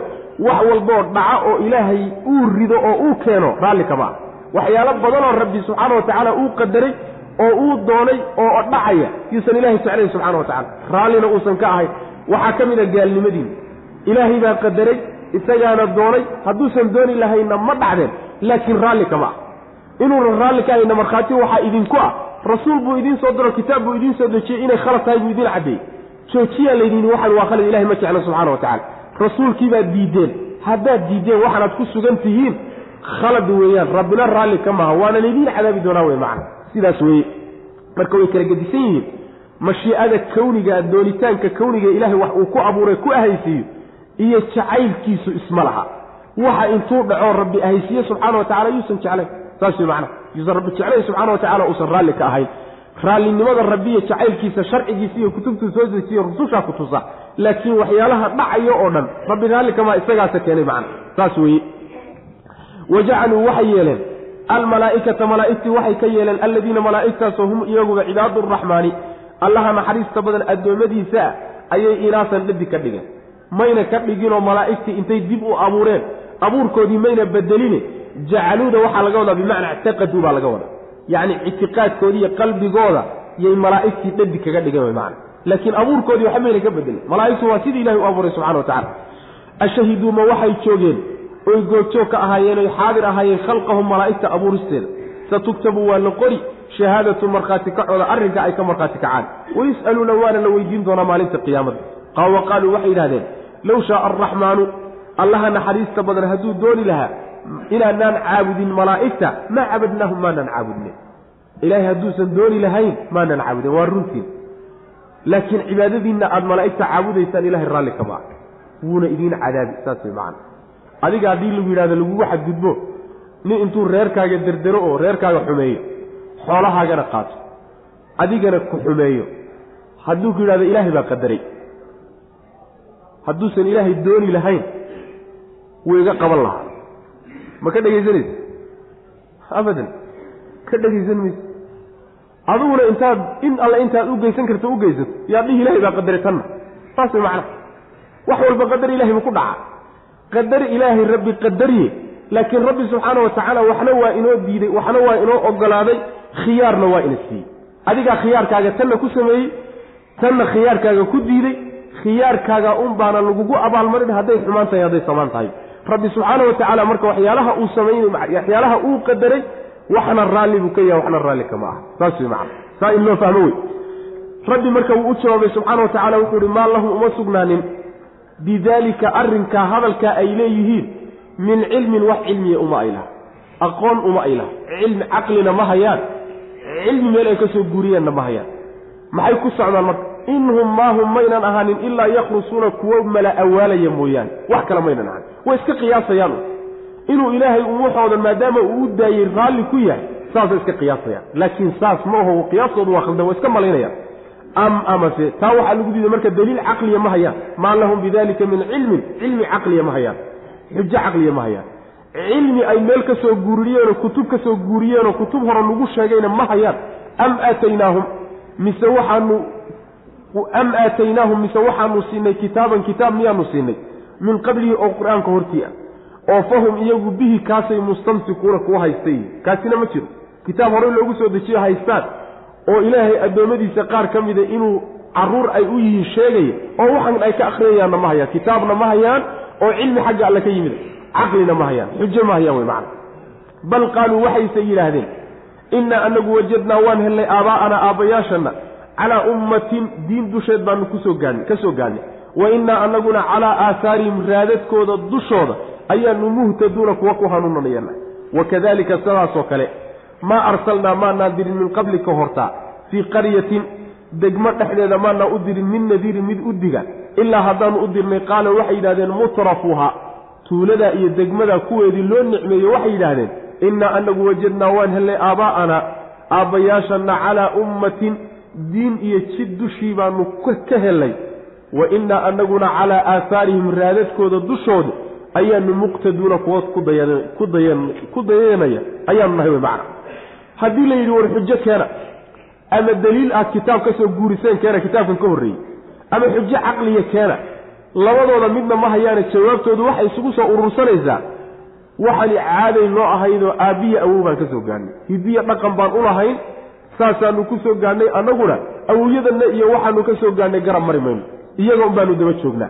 wax walboo dhaca oo ilaahay uu rido oo uu keeno raalli kama ah waxyaalo badanoo rabbi subxaana watacaala uu qadaray oo uu doonay oo dhacaya yuusan ilahay jeclayn subxana watacala raallina uusan ka ahayn waxaa ka mid a gaalnimadiina ilaahay baa qadaray isagaana doonay. Hadduusan dooni lahaynna ma dhacdeen laakiin raalli kama ah. Inuunan raalli ka ahayna markhaati waxaa idinku ah. Rasuul buu idiin soo diro kitaab buu idiin soo dejiyey inay khalad tahay buu idiin caddeeyey joojiyaa laydin waxan waa khalad ilahay ma jeclo subxana wa tacala rasuulkiibaad diideen. Haddaad diideen waxaanaad ku sugan tihiin khalad weeyaan rabbina raalli ka maaha waana laydiin cadaabi doonaa wey macna. Sidaas weeye. Marka way kala gedisan yihiin. Mashiicada kawniga doonitaanka kawniga ilaahay wax uu ku abuuray ku ahaysiiyo iyo jacaylkiisu isma laha. Waxa intuu dhaco rabbi ahaysiiye subxaana wa tacala yuusan jeclayn. Saas wey macna. Yuusan rabbi jeclayn subxana wa tacala uusan raalli ka ahayn. Raallinimada rabbiiyo jacaylkiisa sharcigiisa iyo kutubtuu soo dejiye rusushaa ku tusa. Laakiin waxyaalaha dhacayo oo dhan rabbi raalli kamaa isagaasa keenay macna. Saas weeye wa jacaluu waxay yeeleen almalaa'ikata malaa'igtii waxay ka yeeleen alladiina malaa'igtaasoo hum iyaguba cibaadu raxmaani allaha naxariista badan addoommadiisa ah ayay inaasan dhadig ka dhigeen mayna ka dhiginoo malaa'igtii intay dib u abuureen abuurkoodii mayna bedeline jacaluuda waxaa laga wadaa bimacnaa ictaqaduu baa laga wadaa yacni ictiqaadkoodii qalbigooda yay malaa'igtii dhadig kaga dhigeen way laakiin abuurkoodii waxba mayna ka bedelin malaa'igtu waa sidii ilahay u abuuray subxana wa tacala ashahiduu waxay joogeen oy goobjoog ka ahaayeen oy xaadir ahaayeen khalqahum malaa'igta abuuristeeda. Satugtabu waa la qori shahaadatu markhaati kacooda arrinka ay ka markhaati kacaan. Wayus'aluuna waana la weydiin doonaa maalinta qiyaamada. Wa qaaluu waxay yidhahdeen low shaaa araxmaanu allaha naxariista badan hadduu dooni lahaa inaanaan caabudin malaa'igta maa cabadnaahum maanaan caabudne. Ilaahay hadduusan dooni lahayn maanaan caabudin waa runtiin. Laakiin cibaadadiinna aada malaa'igta caabudaysaan ilahay raalli kama ah wuuna idiin cadaabi saas way macana adiga haddii lagu yidhahdo lagugu xadgudbo nin intuu reerkaaga derdero oo reerkaaga xumeeyo xoolahaagana qaato. Adigana ku xumeeyo. Hadduu ku yidhahdo ilaahay baa qadaray. Hadduusan ilaahay dooni lahayn wuu iga qaban lahaa. Ma ka dhegaysanaysa abadan ka dhegaysan mayso adiguna intaad in alle intaad u geysan karto u geysato yaa dhihi ilaahay baa qadaray tanna. Saas way macnaha wax walba qadar ilahay buu ku dhaca qadar ilaahay rabbi qadariye laakiin rabbi subxaana wa tacaala waxna waa inoo diiday waxna waa inoo ogolaaday khiyaarna waa ina siiyey. Adigaa khiyaarkaaga tanna ku sameeyey tanna khiyaarkaaga ku diiday khiyaarkaaga un baana lagugu abaalmarin hadday xumaan tahay hadday samaan tahay rabbi subxaana wa tacaala marka waxyaalaha uu samaynay waxyaalaha uu qadaray waxna raalli buu ka yahay waxna raalli kama aha. Saas wey macana saa in loo fahmo wey rabbi marka wuu u jawaabay subxaana wa tacala wuxuu ihi maa lahum uma sugnaanin bidaalika arrinkaa hadalkaa ay leeyihiin min cilmin wax cilmiya uma ay laha aqoon uma ay laha cilmi caqlina ma hayaan cilmi meel ay ka soo guuriyeenna ma hayaan. Maxay ku socdaan marka inhum maahum maynan ahaanin ilaa yakhrusuuna kuwo mala awaalaya mooyaane. Wax kale maynan ahanin way iska qiyaasayaan. Inuu ilaahay uu waxooda maadaama uu u daayey raalli ku yahay saasay iska qiyaasayaan. Laakiin saas ma aho qiyaastoodu waa khaldan waa iska malaynayaan am amase taa waxaa lagu diiday marka daliil caqliya ma hayaan. Maa lahum bidalika min cilmin. Cilmi caqliya ma hayaan. Xujo caqliya ma hayaan. Cilmi ay meel ka soo guuriyeenoo kutub ka soo guuriyeenoo kutub hore lagu sheegayna ma hayaan. Am aataynaahum mise waxaanu am aataynaahum mise waxaanu siinay kitaaban kitaab miyaanu siinay? Min qablihi oo qur'aanka hortii ah. Oo fahum iyagu bihi kaasay mustamsikuuna kuwa haystay. Kaasina ma jiro. Kitaab horey loogu soo dejiyo haystaan oo ilaahay addoommadiisa qaar ka mida inuu carruur ay u yihiin sheegaya oo waxan ay ka akhriyayaanna ma hayaan kitaabna ma hayaan oo cilmi xagga alle ka yimid caqlina ma hayaan xujo ma hayaan wey macana bal qaaluu waxayse yidhaahdeen innaa anagu wajadnaa waan hellay aabaa'ana aabbayaashana calaa ummatin diin dusheed baanu ku soo gaani ka soo gaadnay wa innaa anaguna calaa aahaarihim raadadkooda dushooda ayaanu muhtaduuna kuwa ku hanuunanayana wakadalika sidaasoo kale maa arsalnaa maanaan dirin min qablika hortaa fii qaryatin degmo dhexdeeda maanaa u dirin min nadiirin mid u diga. Ilaa haddaanu u dirnay qaala waxay yidhahdeen mutrafuha tuuladaa iyo degmadaa kuweedii loo nicmeeyo waxay yidhaahdeen innaa anagu wajadnaa waan hellay aabbaa'ana aabbayaashana calaa ummatin diin iyo jid dushii baanu ka hellay wa innaa anaguna calaa aahaarihim raadadkooda dushooda ayaanu muqtaduuna kuwa ku dayanaya ayaanu nahay wey macana haddii la yidhi war xujo keena ama daliil aad kitaab ka soo guuriseen keena kitaabkan ka horreeyey ama xujo caqliya keena labadooda midna ma hayaane jawaabtoodu waxay isugu soo urursanaysaa. Waxani caaday noo ahaydoo aabbiya awow baan ka soo gaadhnay hidiya dhaqan baan u lahayn saasaanu ku soo gaadhnay annaguna awowyadanna iyo waxaanu ka soo gaadhnay garab mari mayno iyaga un baanu daba joognaa.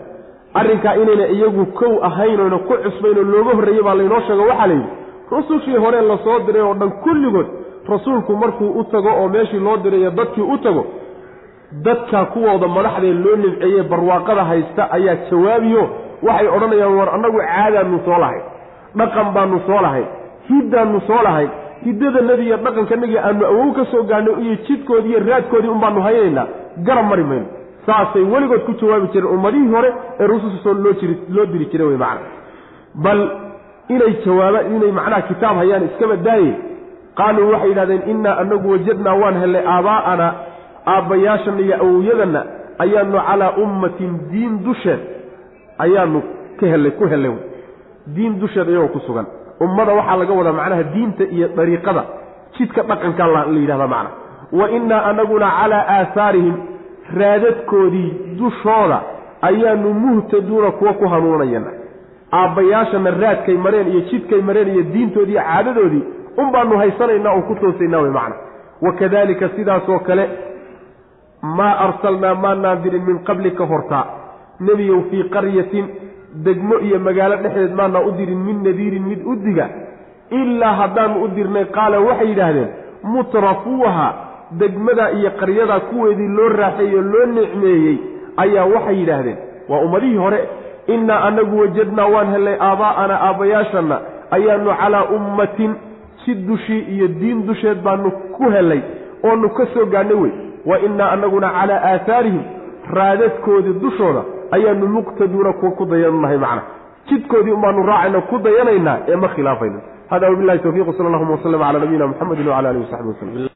Arrinkaa inayna iyagu kow ahayn oyna ku cusbayn oo looga horreeyey baa laynoo sheego waxaa layidhi rusushii hore la soo diray oo dhan kulligood rasuulku markuu u tago oo meeshii loo dirayo dadkii u tago dadka kuwooda madaxdee loo nimceeye barwaaqada haysta ayaa jawaabiyo waxay odhanayaan war annagu caadaanu soo lahayn dhaqan baanu soo lahayn hiddaannu soo lahayn hiddadanadi iyo dhaqankanagii aanu awow ka soo gaadhnay iyo jidkoodii iyo raadkoodii un baanu haynaynaa garab mari mayno. Saasay weligood ku jawaabi jireen ummadihii hore ee rususoo loo jiri loo diri jiray wey macana bal inay jawaabaan inay macnaha kitaab hayaan iskaba daaye qaaluu waxay yidhahdeen innaa anagu wajadnaa waan hellay aabaa'ana aabbayaashana iyo awowyadanna ayaanu calaa ummatin diin dusheed ayaanu ka hellay ku hellay diin dusheed iyagoo ku sugan. Ummada waxaa laga wadaa macnaha diinta iyo dariiqada. Jidka dhaqankaa la yidhahdaa macna. Wa innaa anaguna calaa aahaarihim raadadkoodii dushooda ayaanu muhtaduuna kuwa ku hanuunayana aabbayaashana raadkay mareen iyo jidkay mareen iyo diintoodii iyo caadadoodii un baanu haysanaynaa oo ku toosaynaa wey macna. Wakadalika sidaasoo kale maa arsalnaa maanaan dirin min qablika hortaa nebiyow fii qaryatin degmo iyo magaalo dhexdeed maanaa u dirin min nadiirin mid u diga ilaa haddaanu u dirnay qaala waxay yidhaahdeen mutrafuuha degmada iyo qaryadaa kuweedii loo raaxeeyey oo loo nicmeeyey ayaa waxay yidhaahdeen. Waa ummadihii hore innaa anagu wajadnaa waan hellay aabaa'ana aabbayaashanna ayaanu calaa ummatin si dushii iyo diin dusheed baanu ku hellay oonu ka soo gaadhnay wey. Wa innaa anaguna calaa aahaarihim raadadkoodii dushooda ayaanu muqtaduuna kuwa ku dayannahay macna. Jidkoodii unbaanu raacayna ku dayanaynaa ee ma khilaafayno hada wabilahi tawfiiq sala allahuma waslama cala nabiyina muxamedin wacala alihi wasaxbi waslm